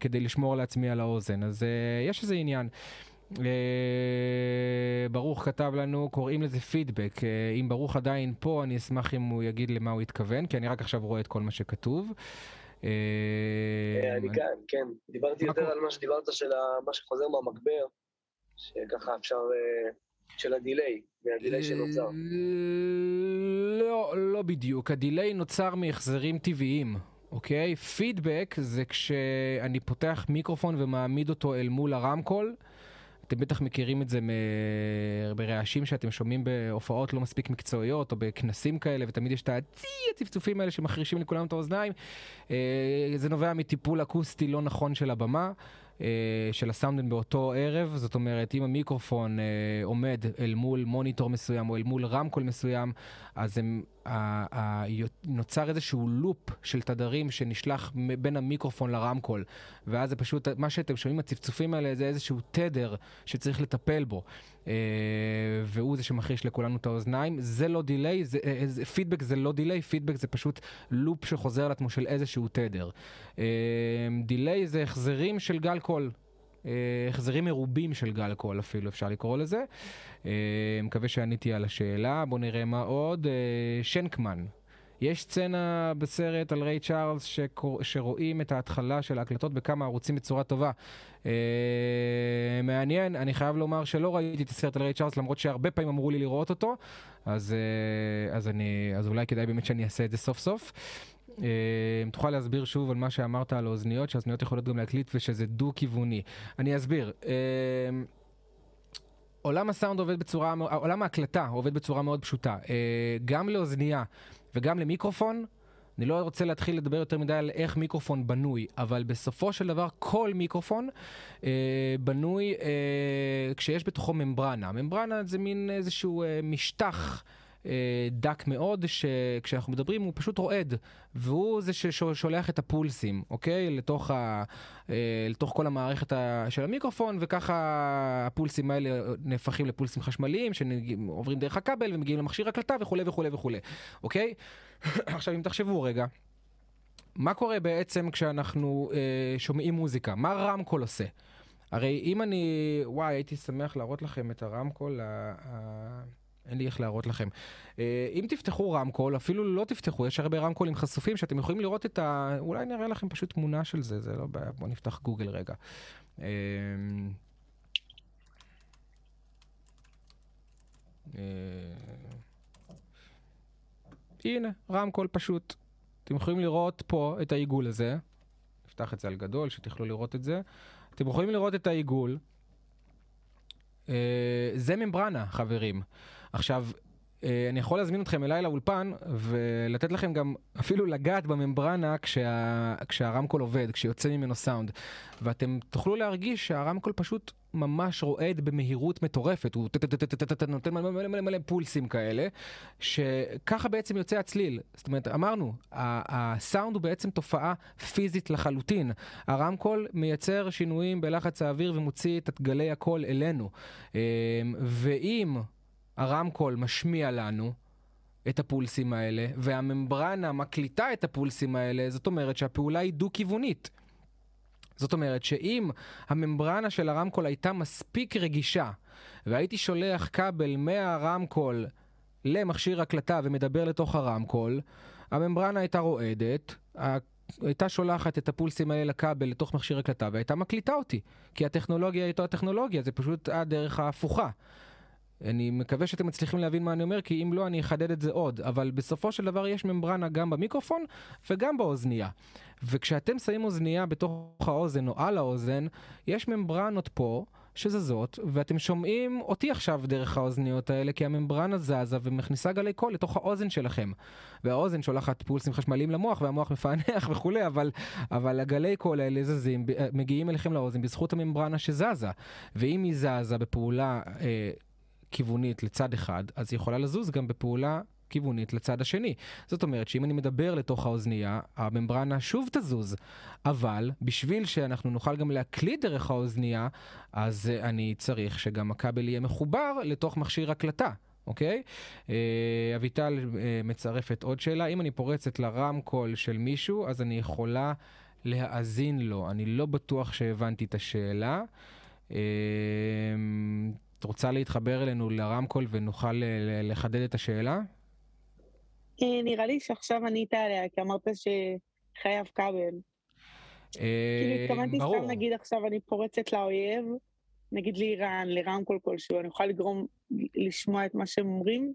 כדי לשמור לעצמי על האוזן, אז יש איזה עניין. אה, ברוך כתב לנו, קוראים לזה פידבק. אה, אם ברוך עדיין פה, אני אשמח אם הוא יגיד למה הוא התכוון, כי אני רק עכשיו רואה את כל מה שכתוב. אה, אני כאן, כן. דיברתי יותר על מה שדיברת, של מה שחוזר מהמגבר, שככה אפשר... של ה delay, מה delay שנוצר. לא, לא בדיוק. ה delay נוצר מהחזרים טבעיים. אוקיי? פידבק זה כשאני פותח מיקרופון ומעמיד אותו אל מול הרמקול. אתם בטח מכירים את זה ברעשים שאתם שומעים בהופעות לא מספיק מקצועיות או בכנסים כאלה, ותמיד יש את הצי, הצפצופים האלה שמחרישים לכולם את האוזניים. אה, זה נובע מטיפול אקוסטי לא נכון של הבמה. אה, של הסאונדמן באותו ערב, זאת אומרת, אם המיקרופון אה, עומד אל מול מוניטור מסוים או אל מול רמקול מסוים, אז הם, נוצר איזשהו לופ של תדרים שנשלח בין המיקרופון לרמקול, ואז זה פשוט, מה שאתם שומעים, הצפצופים האלה, זה איזשהו תדר שצריך לטפל בו. אה, והוא זה שמחריש לכולנו את האוזניים. זה לא delay, זה, אה, פידבק זה לא delay, פידבק זה פשוט לופ שחוזר על עצמו של איזשהו תדר. אה, delay זה החזרים של גל קול. החזרים מרובים של גל קול אפילו, אפשר לקרוא לזה. מקווה שעניתי על השאלה. בואו נראה מה עוד. שנקמן. יש סצנה בסרט על ריי צ'ארלס שקור... שרואים את ההתחלה של ההקלטות בכמה ערוצים בצורה טובה. אה, מעניין, אני חייב לומר שלא ראיתי את הסרט על ריי צ'ארלס למרות שהרבה פעמים אמרו לי לראות אותו, אז, אה, אז, אני, אז אולי כדאי באמת שאני אעשה את זה סוף סוף. אה, אם תוכל להסביר שוב על מה שאמרת על האוזניות, שהאוזניות יכולות גם להקליט ושזה דו-כיווני. אני אסביר. אה, עולם הסאונד עובד בצורה, עולם ההקלטה עובד בצורה מאוד פשוטה. אה, גם לאוזנייה וגם למיקרופון, אני לא רוצה להתחיל לדבר יותר מדי על איך מיקרופון בנוי, אבל בסופו של דבר כל מיקרופון אה, בנוי אה, כשיש בתוכו ממברנה. ממברנה זה מין איזשהו אה, משטח. אה, דק מאוד, שכשאנחנו מדברים הוא פשוט רועד, והוא זה ששולח את הפולסים, אוקיי? לתוך, ה, אה, לתוך כל המערכת של המיקרופון, וככה הפולסים האלה נהפכים לפולסים חשמליים, שעוברים דרך הכבל ומגיעים למכשיר הקלטה וכולי וכולי וכולי, אוקיי? עכשיו אם תחשבו רגע, מה קורה בעצם כשאנחנו אה, שומעים מוזיקה? מה רמקול עושה? הרי אם אני, וואי, הייתי שמח להראות לכם את הרמקול ה... אין לי איך להראות לכם. אה, אם תפתחו רמקול, אפילו לא תפתחו, יש הרבה רמקולים חשופים שאתם יכולים לראות את ה... אולי נראה לכם פשוט תמונה של זה, זה לא בעיה. בואו נפתח גוגל רגע. אה, אה, הנה, רמקול פשוט. אתם יכולים לראות פה את העיגול הזה. נפתח את זה על גדול, שתוכלו לראות את זה. אתם יכולים לראות את העיגול. זה ממברנה, חברים. עכשיו, אה, אני יכול להזמין אתכם אליי לאולפן ולתת לכם גם אפילו לגעת בממברנה כשה, כשהרמקול עובד, כשיוצא ממנו סאונד. ואתם תוכלו להרגיש שהרמקול פשוט ממש רועד במהירות מטורפת, הוא נותן מלא מלא מלא מלא פולסים כאלה, שככה בעצם יוצא הצליל. זאת אומרת, אמרנו, הסאונד הוא בעצם תופעה פיזית לחלוטין. הרמקול מייצר שינויים בלחץ האוויר ומוציא את גלי הקול אלינו. ואם הרמקול משמיע לנו את הפולסים האלה, והממברנה מקליטה את הפולסים האלה, זאת אומרת שהפעולה היא דו-כיוונית. זאת אומרת שאם הממברנה של הרמקול הייתה מספיק רגישה, והייתי שולח כבל מהרמקול למכשיר הקלטה ומדבר לתוך הרמקול, הממברנה הייתה רועדת, הייתה שולחת את הפולסים האלה לכבל לתוך מכשיר הקלטה והייתה מקליטה אותי, כי הטכנולוגיה היא אותה טכנולוגיה, זה פשוט הדרך ההפוכה. אני מקווה שאתם מצליחים להבין מה אני אומר, כי אם לא, אני אחדד את זה עוד. אבל בסופו של דבר יש ממברנה גם במיקרופון וגם באוזנייה. וכשאתם שמים אוזנייה בתוך האוזן או על האוזן, יש ממברנות פה. שזזות, ואתם שומעים אותי עכשיו דרך האוזניות האלה, כי הממברנה זזה ומכניסה גלי קול לתוך האוזן שלכם. והאוזן שולחת פולסים חשמליים למוח, והמוח מפענח וכולי, אבל, אבל הגלי קול האלה זזים, מגיעים אליכם לאוזן בזכות הממברנה שזזה. ואם היא זזה בפעולה אה, כיוונית לצד אחד, אז היא יכולה לזוז גם בפעולה כיוונית לצד השני. זאת אומרת שאם אני מדבר לתוך האוזנייה, הממברנה שוב תזוז. אבל בשביל שאנחנו נוכל גם להקליט דרך האוזנייה, אז אני צריך שגם הכבל יהיה מחובר לתוך מכשיר הקלטה. אוקיי? Uh, אביטל uh, מצרפת עוד שאלה. אם אני פורצת לרמקול של מישהו, אז אני יכולה להאזין לו. אני לא בטוח שהבנתי את השאלה. Uh, את רוצה להתחבר אלינו לרמקול ונוכל אה, לחדד את השאלה? אה, נראה לי שעכשיו ענית עליה, כי אמרת שחייב כבל. אה, כאילו התכוונתי סתם, נגיד עכשיו אני פורצת לאויב, נגיד לאיראן, לרמקול כלשהו, אני יכולה לגרום לשמוע את מה שהם אומרים?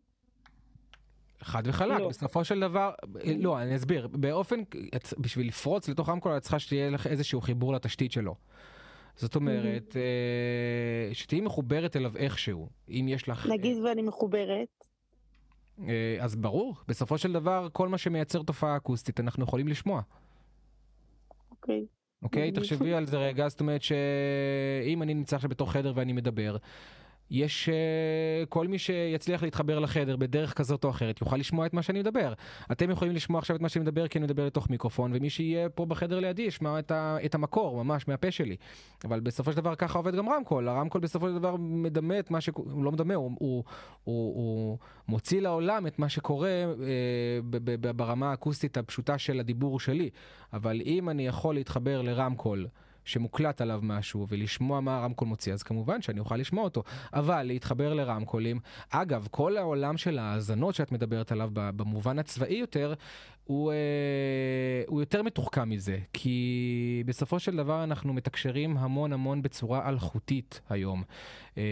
חד וחלק, לא. בסופו של דבר, לא, אני אסביר, באופן, בשביל לפרוץ לתוך רמקול את צריכה שתהיה לך איזשהו חיבור לתשתית שלו. זאת אומרת, אה, שתהיי מחוברת אליו איכשהו, אם יש לך... נגיד ואני מחוברת. אה, אז ברור, בסופו של דבר, כל מה שמייצר תופעה אקוסטית אנחנו יכולים לשמוע. אוקיי. אוקיי? תחשבי על זה רגע, זאת אומרת שאם אני נמצא עכשיו בתוך חדר ואני מדבר, יש uh, כל מי שיצליח להתחבר לחדר בדרך כזאת או אחרת יוכל לשמוע את מה שאני מדבר. אתם יכולים לשמוע עכשיו את מה שאני מדבר כי אני מדבר לתוך מיקרופון, ומי שיהיה פה בחדר לידי ישמע את, ה, את המקור ממש מהפה שלי. אבל בסופו של דבר ככה עובד גם רמקול, הרמקול בסופו של דבר מדמה את מה ש... הוא לא מדמה, הוא, הוא, הוא, הוא מוציא לעולם את מה שקורה uh, ב, ב, ברמה האקוסטית הפשוטה של הדיבור שלי. אבל אם אני יכול להתחבר לרמקול, שמוקלט עליו משהו ולשמוע מה הרמקול מוציא, אז כמובן שאני אוכל לשמוע אותו. אבל להתחבר לרמקולים, אגב, כל העולם של האזנות שאת מדברת עליו במובן הצבאי יותר, הוא, אה, הוא יותר מתוחכם מזה, כי בסופו של דבר אנחנו מתקשרים המון המון בצורה אלחוטית היום. אה,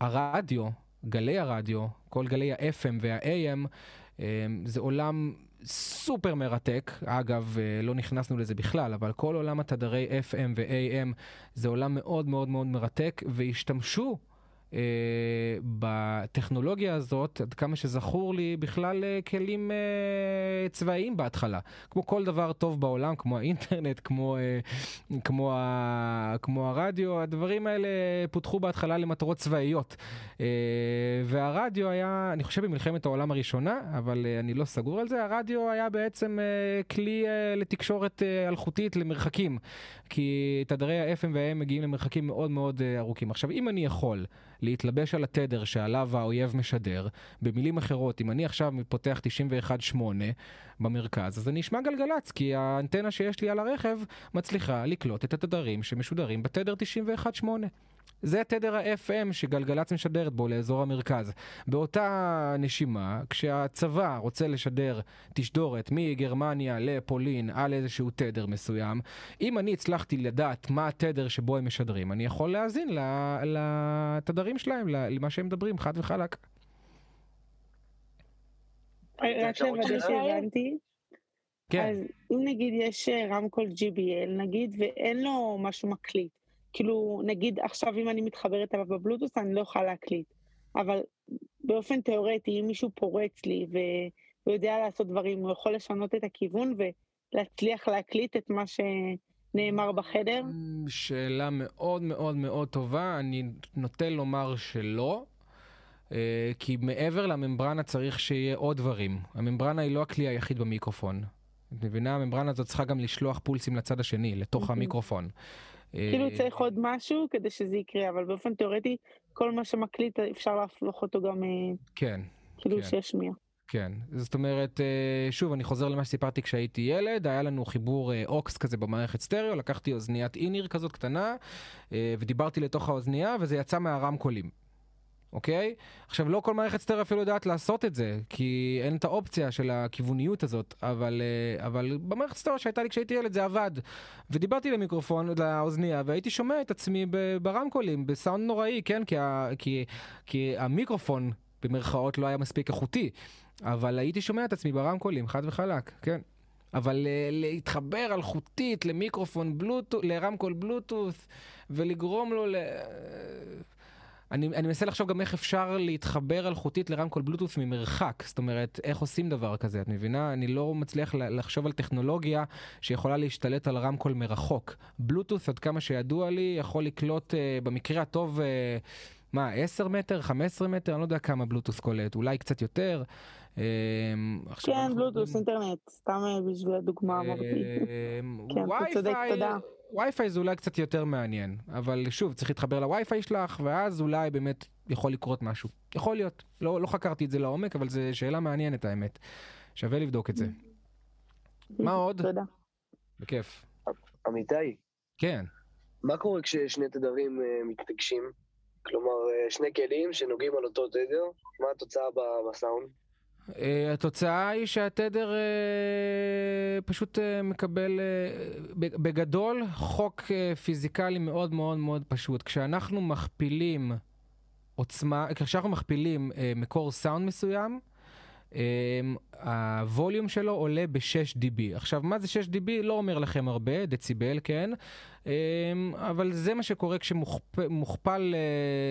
הרדיו, גלי הרדיו, כל גלי ה-FM וה-AM, אה, זה עולם סופר מרתק, אגב, אה, לא נכנסנו לזה בכלל, אבל כל עולם התדרי FM ו-AM זה עולם מאוד מאוד מאוד מרתק, והשתמשו אה, בטכנולוגיה הזאת, עד כמה שזכור לי, בכלל אה, כלים אה, צבאיים בהתחלה. כמו כל דבר טוב בעולם, כמו האינטרנט, כמו, אה, כמו, ה, כמו הרדיו, הדברים האלה פותחו בהתחלה למטרות צבאיות. אה, והרדיו היה, אני חושב במלחמת העולם הראשונה, אבל אה, אני לא סגור על זה, הרדיו היה בעצם אה, כלי אה, לתקשורת אה, אלחוטית למרחקים. כי תדרי ה-FM וה-AM מגיעים למרחקים מאוד מאוד אה, ארוכים. עכשיו, אם אני יכול להתלבש על התדר שעליו האויב משדר, במילים אחרות, אם אני עכשיו פותח 91.8 במרכז, אז אני אשמע גלגלצ, כי האנטנה שיש לי על הרכב מצליחה לקלוט את התדרים שמשודרים בתדר 91.8. זה תדר ה-FM שגלגלצ משדרת בו לאזור המרכז. באותה נשימה, כשהצבא רוצה לשדר תשדורת מגרמניה לפולין על איזשהו תדר מסוים, אם אני הצלחתי לדעת מה התדר שבו הם משדרים, אני יכול להאזין לתדרים שלהם, למה שהם מדברים, חד וחלק. רק לוודא שהבנתי. כן. אז אם נגיד יש רמקול GBL נגיד ואין לו משהו מקליט, כאילו, נגיד עכשיו אם אני מתחברת אליו בבלוטוס, אני לא יכולה להקליט. אבל באופן תיאורטי, אם מישהו פורץ לי והוא יודע לעשות דברים, הוא יכול לשנות את הכיוון ולהצליח להקליט את מה שנאמר בחדר? שאלה מאוד מאוד מאוד טובה, אני נוטה לומר שלא. אה, כי מעבר לממברנה צריך שיהיה עוד דברים. הממברנה היא לא הכלי היחיד במיקרופון. את מבינה? הממברנה הזאת צריכה גם לשלוח פולסים לצד השני, לתוך המיקרופון. כאילו אה, צריך עוד משהו כדי שזה יקרה, אבל באופן תיאורטי, כל מה שמקליט אפשר להפוך אותו גם, אה, כן. כאילו כן. שישמיע. כן, זאת אומרת, אה, שוב, אני חוזר למה שסיפרתי כשהייתי ילד, היה לנו חיבור אוקס כזה במערכת סטריאו, לקחתי אוזניית איניר כזאת קטנה, ודיברתי לתוך האוזנייה, וזה יצא מהרמקולים. אוקיי? עכשיו, לא כל מערכת סטריאו אפילו יודעת לעשות את זה, כי אין את האופציה של הכיווניות הזאת, אבל, אה, אבל במערכת סטריאו שהייתה לי כשהייתי ילד זה עבד. ודיברתי למיקרופון, לאוזנייה, והייתי שומע את עצמי ברמקולים, בסאונד נוראי, כן? כי, ה, כי, כי המיקרופון, במרכאות, לא היה מספיק איכותי, אבל הייתי שומע את עצמי ברמקולים, חד וחלק, כן. אבל uh, להתחבר אלחוטית למיקרופון בלוטות, לרמקול בלוטות' ולגרום לו ל... אני, אני מנסה לחשוב גם איך אפשר להתחבר אלחוטית לרמקול בלוטות' ממרחק. זאת אומרת, איך עושים דבר כזה, את מבינה? אני לא מצליח לחשוב על טכנולוגיה שיכולה להשתלט על רמקול מרחוק. בלוטות', עד כמה שידוע לי, יכול לקלוט uh, במקרה הטוב, uh, מה, 10 מטר, 15 מטר? אני לא יודע כמה בלוטות' קולט, אולי קצת יותר. Uh, כן, בלוטות', אינטרנט, סתם בשביל הדוגמה אמרתי. כן, אתה צודק, תודה. וי-פיי זה אולי קצת יותר מעניין, אבל שוב, צריך להתחבר לווי-פיי שלך, ואז אולי באמת יכול לקרות משהו. יכול להיות. לא, לא חקרתי את זה לעומק, אבל זו שאלה מעניינת האמת. שווה לבדוק את זה. מה עוד? תודה. בכיף. אמיתי. כן. מה קורה כששני תדרים uh, מתנגשים? כלומר, uh, שני כלים שנוגעים על אותו תדר, מה התוצאה בסאונד? Uh, התוצאה היא שהתדר uh, פשוט uh, מקבל, בגדול, חוק פיזיקלי מאוד מאוד מאוד פשוט. כשאנחנו מכפילים עוצמה, כשאנחנו מכפילים מקור סאונד מסוים, הווליום שלו עולה ב-6 dB. עכשיו, מה זה 6 dB? לא אומר לכם הרבה, דציבל, כן? אבל זה מה שקורה כשמוכפל,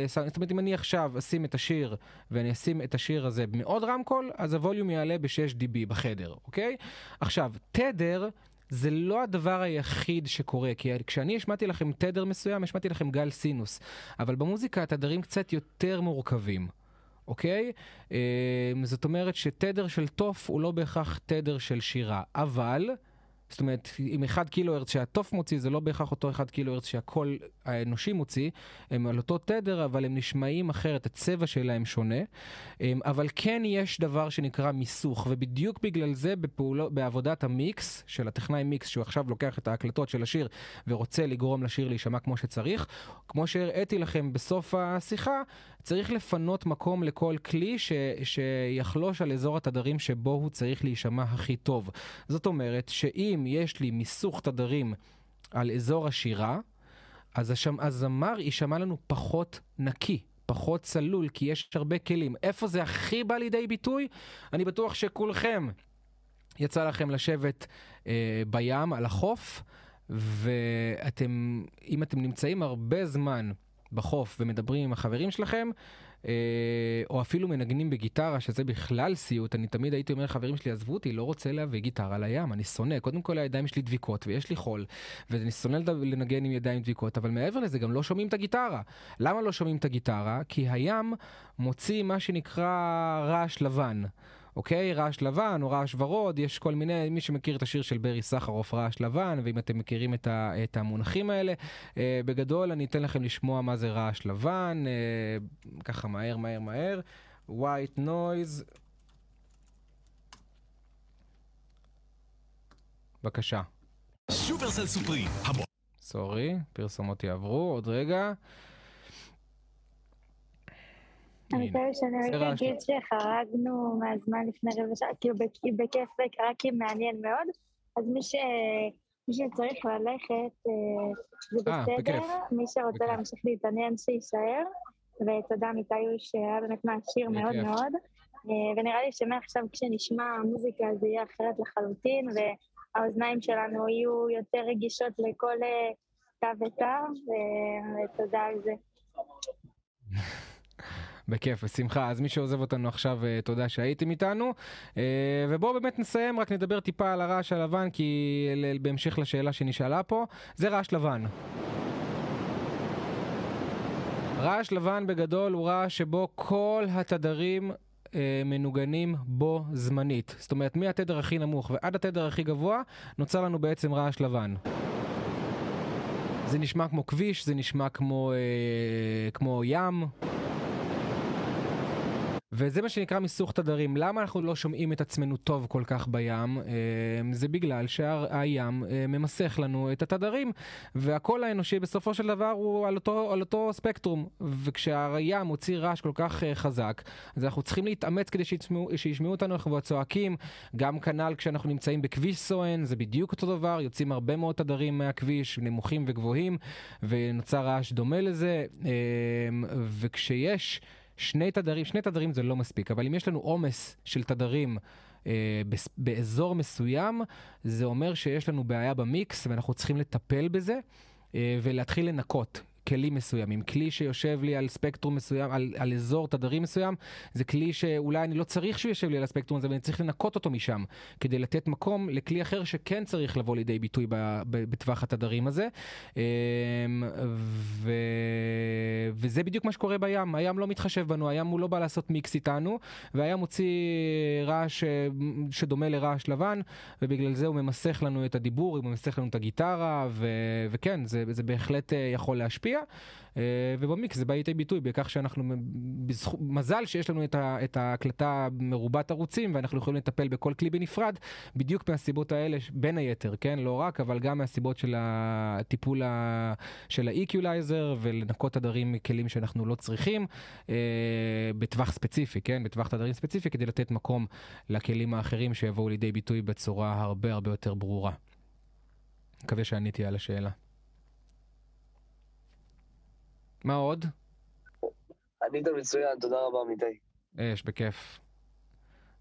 זאת אומרת, אם אני עכשיו אשים את השיר ואני אשים את השיר הזה במאוד רמקול, אז הווליום יעלה ב-6 dB בחדר, אוקיי? עכשיו, תדר... זה לא הדבר היחיד שקורה, כי כשאני השמעתי לכם תדר מסוים, השמעתי לכם גל סינוס, אבל במוזיקה התדרים קצת יותר מורכבים. אוקיי? אמ, זאת אומרת שתדר של תוף הוא לא בהכרח תדר של שירה, אבל... זאת אומרת, עם 1 קילו הרץ שהתוף מוציא, זה לא בהכרח אותו 1 קילו הרץ שהקול האנושי מוציא, הם על אותו תדר, אבל הם נשמעים אחרת, הצבע שלהם שונה. אמ, אבל כן יש דבר שנקרא מיסוך, ובדיוק בגלל זה בפעולו, בעבודת המיקס של הטכנאי מיקס, שהוא עכשיו לוקח את ההקלטות של השיר ורוצה לגרום לשיר להישמע כמו שצריך, כמו שהראיתי לכם בסוף השיחה, צריך לפנות מקום לכל כלי ש, שיחלוש על אזור התדרים שבו הוא צריך להישמע הכי טוב. זאת אומרת שאם יש לי מיסוך תדרים על אזור השירה, אז הזמר יישמע לנו פחות נקי. פחות צלול, כי יש הרבה כלים. איפה זה הכי בא לידי ביטוי? אני בטוח שכולכם יצא לכם לשבת אה, בים, על החוף, ואתם, אם אתם נמצאים הרבה זמן בחוף ומדברים עם החברים שלכם, או אפילו מנגנים בגיטרה, שזה בכלל סיוט, אני תמיד הייתי אומר לחברים שלי, עזבו אותי, לא רוצה להביא גיטרה לים, אני שונא. קודם כל הידיים שלי דביקות ויש לי חול, ואני שונא לנגן עם ידיים דביקות, אבל מעבר לזה גם לא שומעים את הגיטרה. למה לא שומעים את הגיטרה? כי הים מוציא מה שנקרא רעש לבן. אוקיי? רעש לבן או רעש ורוד, יש כל מיני, מי שמכיר את השיר של ברי סחרוף, רעש לבן, ואם אתם מכירים את, ה, את המונחים האלה, אה, בגדול אני אתן לכם לשמוע מה זה רעש לבן, אה, ככה מהר מהר מהר, white noise. בבקשה. שופרסל סופרי. סורי, פרסומות יעברו, עוד רגע. אני חושבת שאני רק אגיד שחרגנו מהזמן לפני רבע שעה, כאילו בכיף זה קרה כי מעניין מאוד, אז מי ש... מי שצריך ללכת, אה, זה אה, בסדר, מי שרוצה להמשיך להתעניין שיישאר, ותודה מיתאיוש שהיה באמת מעשיר מאוד מאוד, אה, ונראה לי שמעכשיו כשנשמע מוזיקה זה יהיה אחרת לחלוטין, והאוזניים שלנו יהיו יותר רגישות לכל תו ותו, ותודה על זה. בכיף, בשמחה. אז מי שעוזב אותנו עכשיו, תודה שהייתם איתנו. ובואו באמת נסיים, רק נדבר טיפה על הרעש הלבן, כי בהמשך לשאלה שנשאלה פה, זה רעש לבן. רעש לבן בגדול הוא רעש שבו כל התדרים אה, מנוגנים בו זמנית. זאת אומרת, מהתדר הכי נמוך ועד התדר הכי גבוה, נוצר לנו בעצם רעש לבן. זה נשמע כמו כביש, זה נשמע כמו, אה, כמו ים. וזה מה שנקרא מיסוך תדרים. למה אנחנו לא שומעים את עצמנו טוב כל כך בים? אמ, זה בגלל שהים אה, ממסך לנו את התדרים, והקול האנושי בסופו של דבר הוא על אותו, על אותו ספקטרום. וכשהים מוציא רעש כל כך אה, חזק, אז אנחנו צריכים להתאמץ כדי שישמעו, שישמעו אותנו, אנחנו צועקים. גם כנ"ל כשאנחנו נמצאים בכביש סואן, זה בדיוק אותו דבר, יוצאים הרבה מאוד תדרים מהכביש, נמוכים וגבוהים, ונוצר רעש דומה לזה. וכשיש... שני תדרים, שני תדרים זה לא מספיק, אבל אם יש לנו עומס של תדרים אה, באזור מסוים, זה אומר שיש לנו בעיה במיקס ואנחנו צריכים לטפל בזה אה, ולהתחיל לנקות. כלים מסוימים. כלי שיושב לי על ספקטרום מסוים, על, על אזור תדרים מסוים, זה כלי שאולי אני לא צריך שהוא יושב לי על הספקטרום הזה, אבל אני צריך לנקות אותו משם, כדי לתת מקום לכלי אחר שכן צריך לבוא לידי ביטוי ב, ב, בטווח התדרים הזה. אמ, ו, וזה בדיוק מה שקורה בים. הים לא מתחשב בנו, הים הוא לא בא לעשות מיקס איתנו, והים מוציא רעש שדומה לרעש לבן, ובגלל זה הוא ממסך לנו את הדיבור, הוא ממסך לנו את הגיטרה, ו, וכן, זה, זה בהחלט אה, יכול להשפיע. להשפיע, אה, ובמיקס זה בא לידי ביטוי בכך שאנחנו, בזכו, מזל שיש לנו את, ה, את ההקלטה מרובת ערוצים ואנחנו יכולים לטפל בכל כלי בנפרד, בדיוק מהסיבות האלה, בין היתר, כן? לא רק, אבל גם מהסיבות של הטיפול ה, של ה-Equalizer ולנקות תדרים מכלים שאנחנו לא צריכים, אה, בטווח ספציפי, כן? בטווח תדרים ספציפי, כדי לתת מקום לכלים האחרים שיבואו לידי ביטוי בצורה הרבה הרבה יותר ברורה. מקווה שעניתי על השאלה. מה עוד? ענית מצוין, תודה רבה עמיתי. יש, בכיף.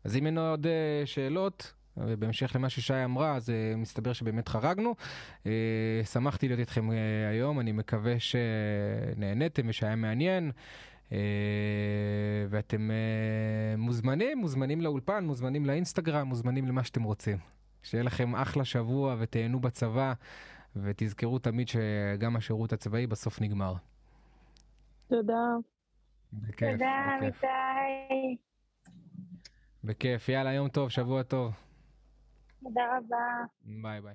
אז אם אין עוד uh, שאלות, ובהמשך למה ששי אמרה, אז uh, מסתבר שבאמת חרגנו. Uh, שמחתי להיות איתכם היום, אני מקווה שנהניתם ושהיה מעניין. ואתם מוזמנים, מוזמנים לאולפן, מוזמנים לאינסטגרם, מוזמנים למה שאתם רוצים. שיהיה לכם אחלה שבוע ותהנו בצבא, ותזכרו תמיד שגם השירות הצבאי בסוף נגמר. תודה. בכיף. תודה, אמיתי. בכיף. יאללה, יום טוב, שבוע טוב. תודה רבה. ביי ביי.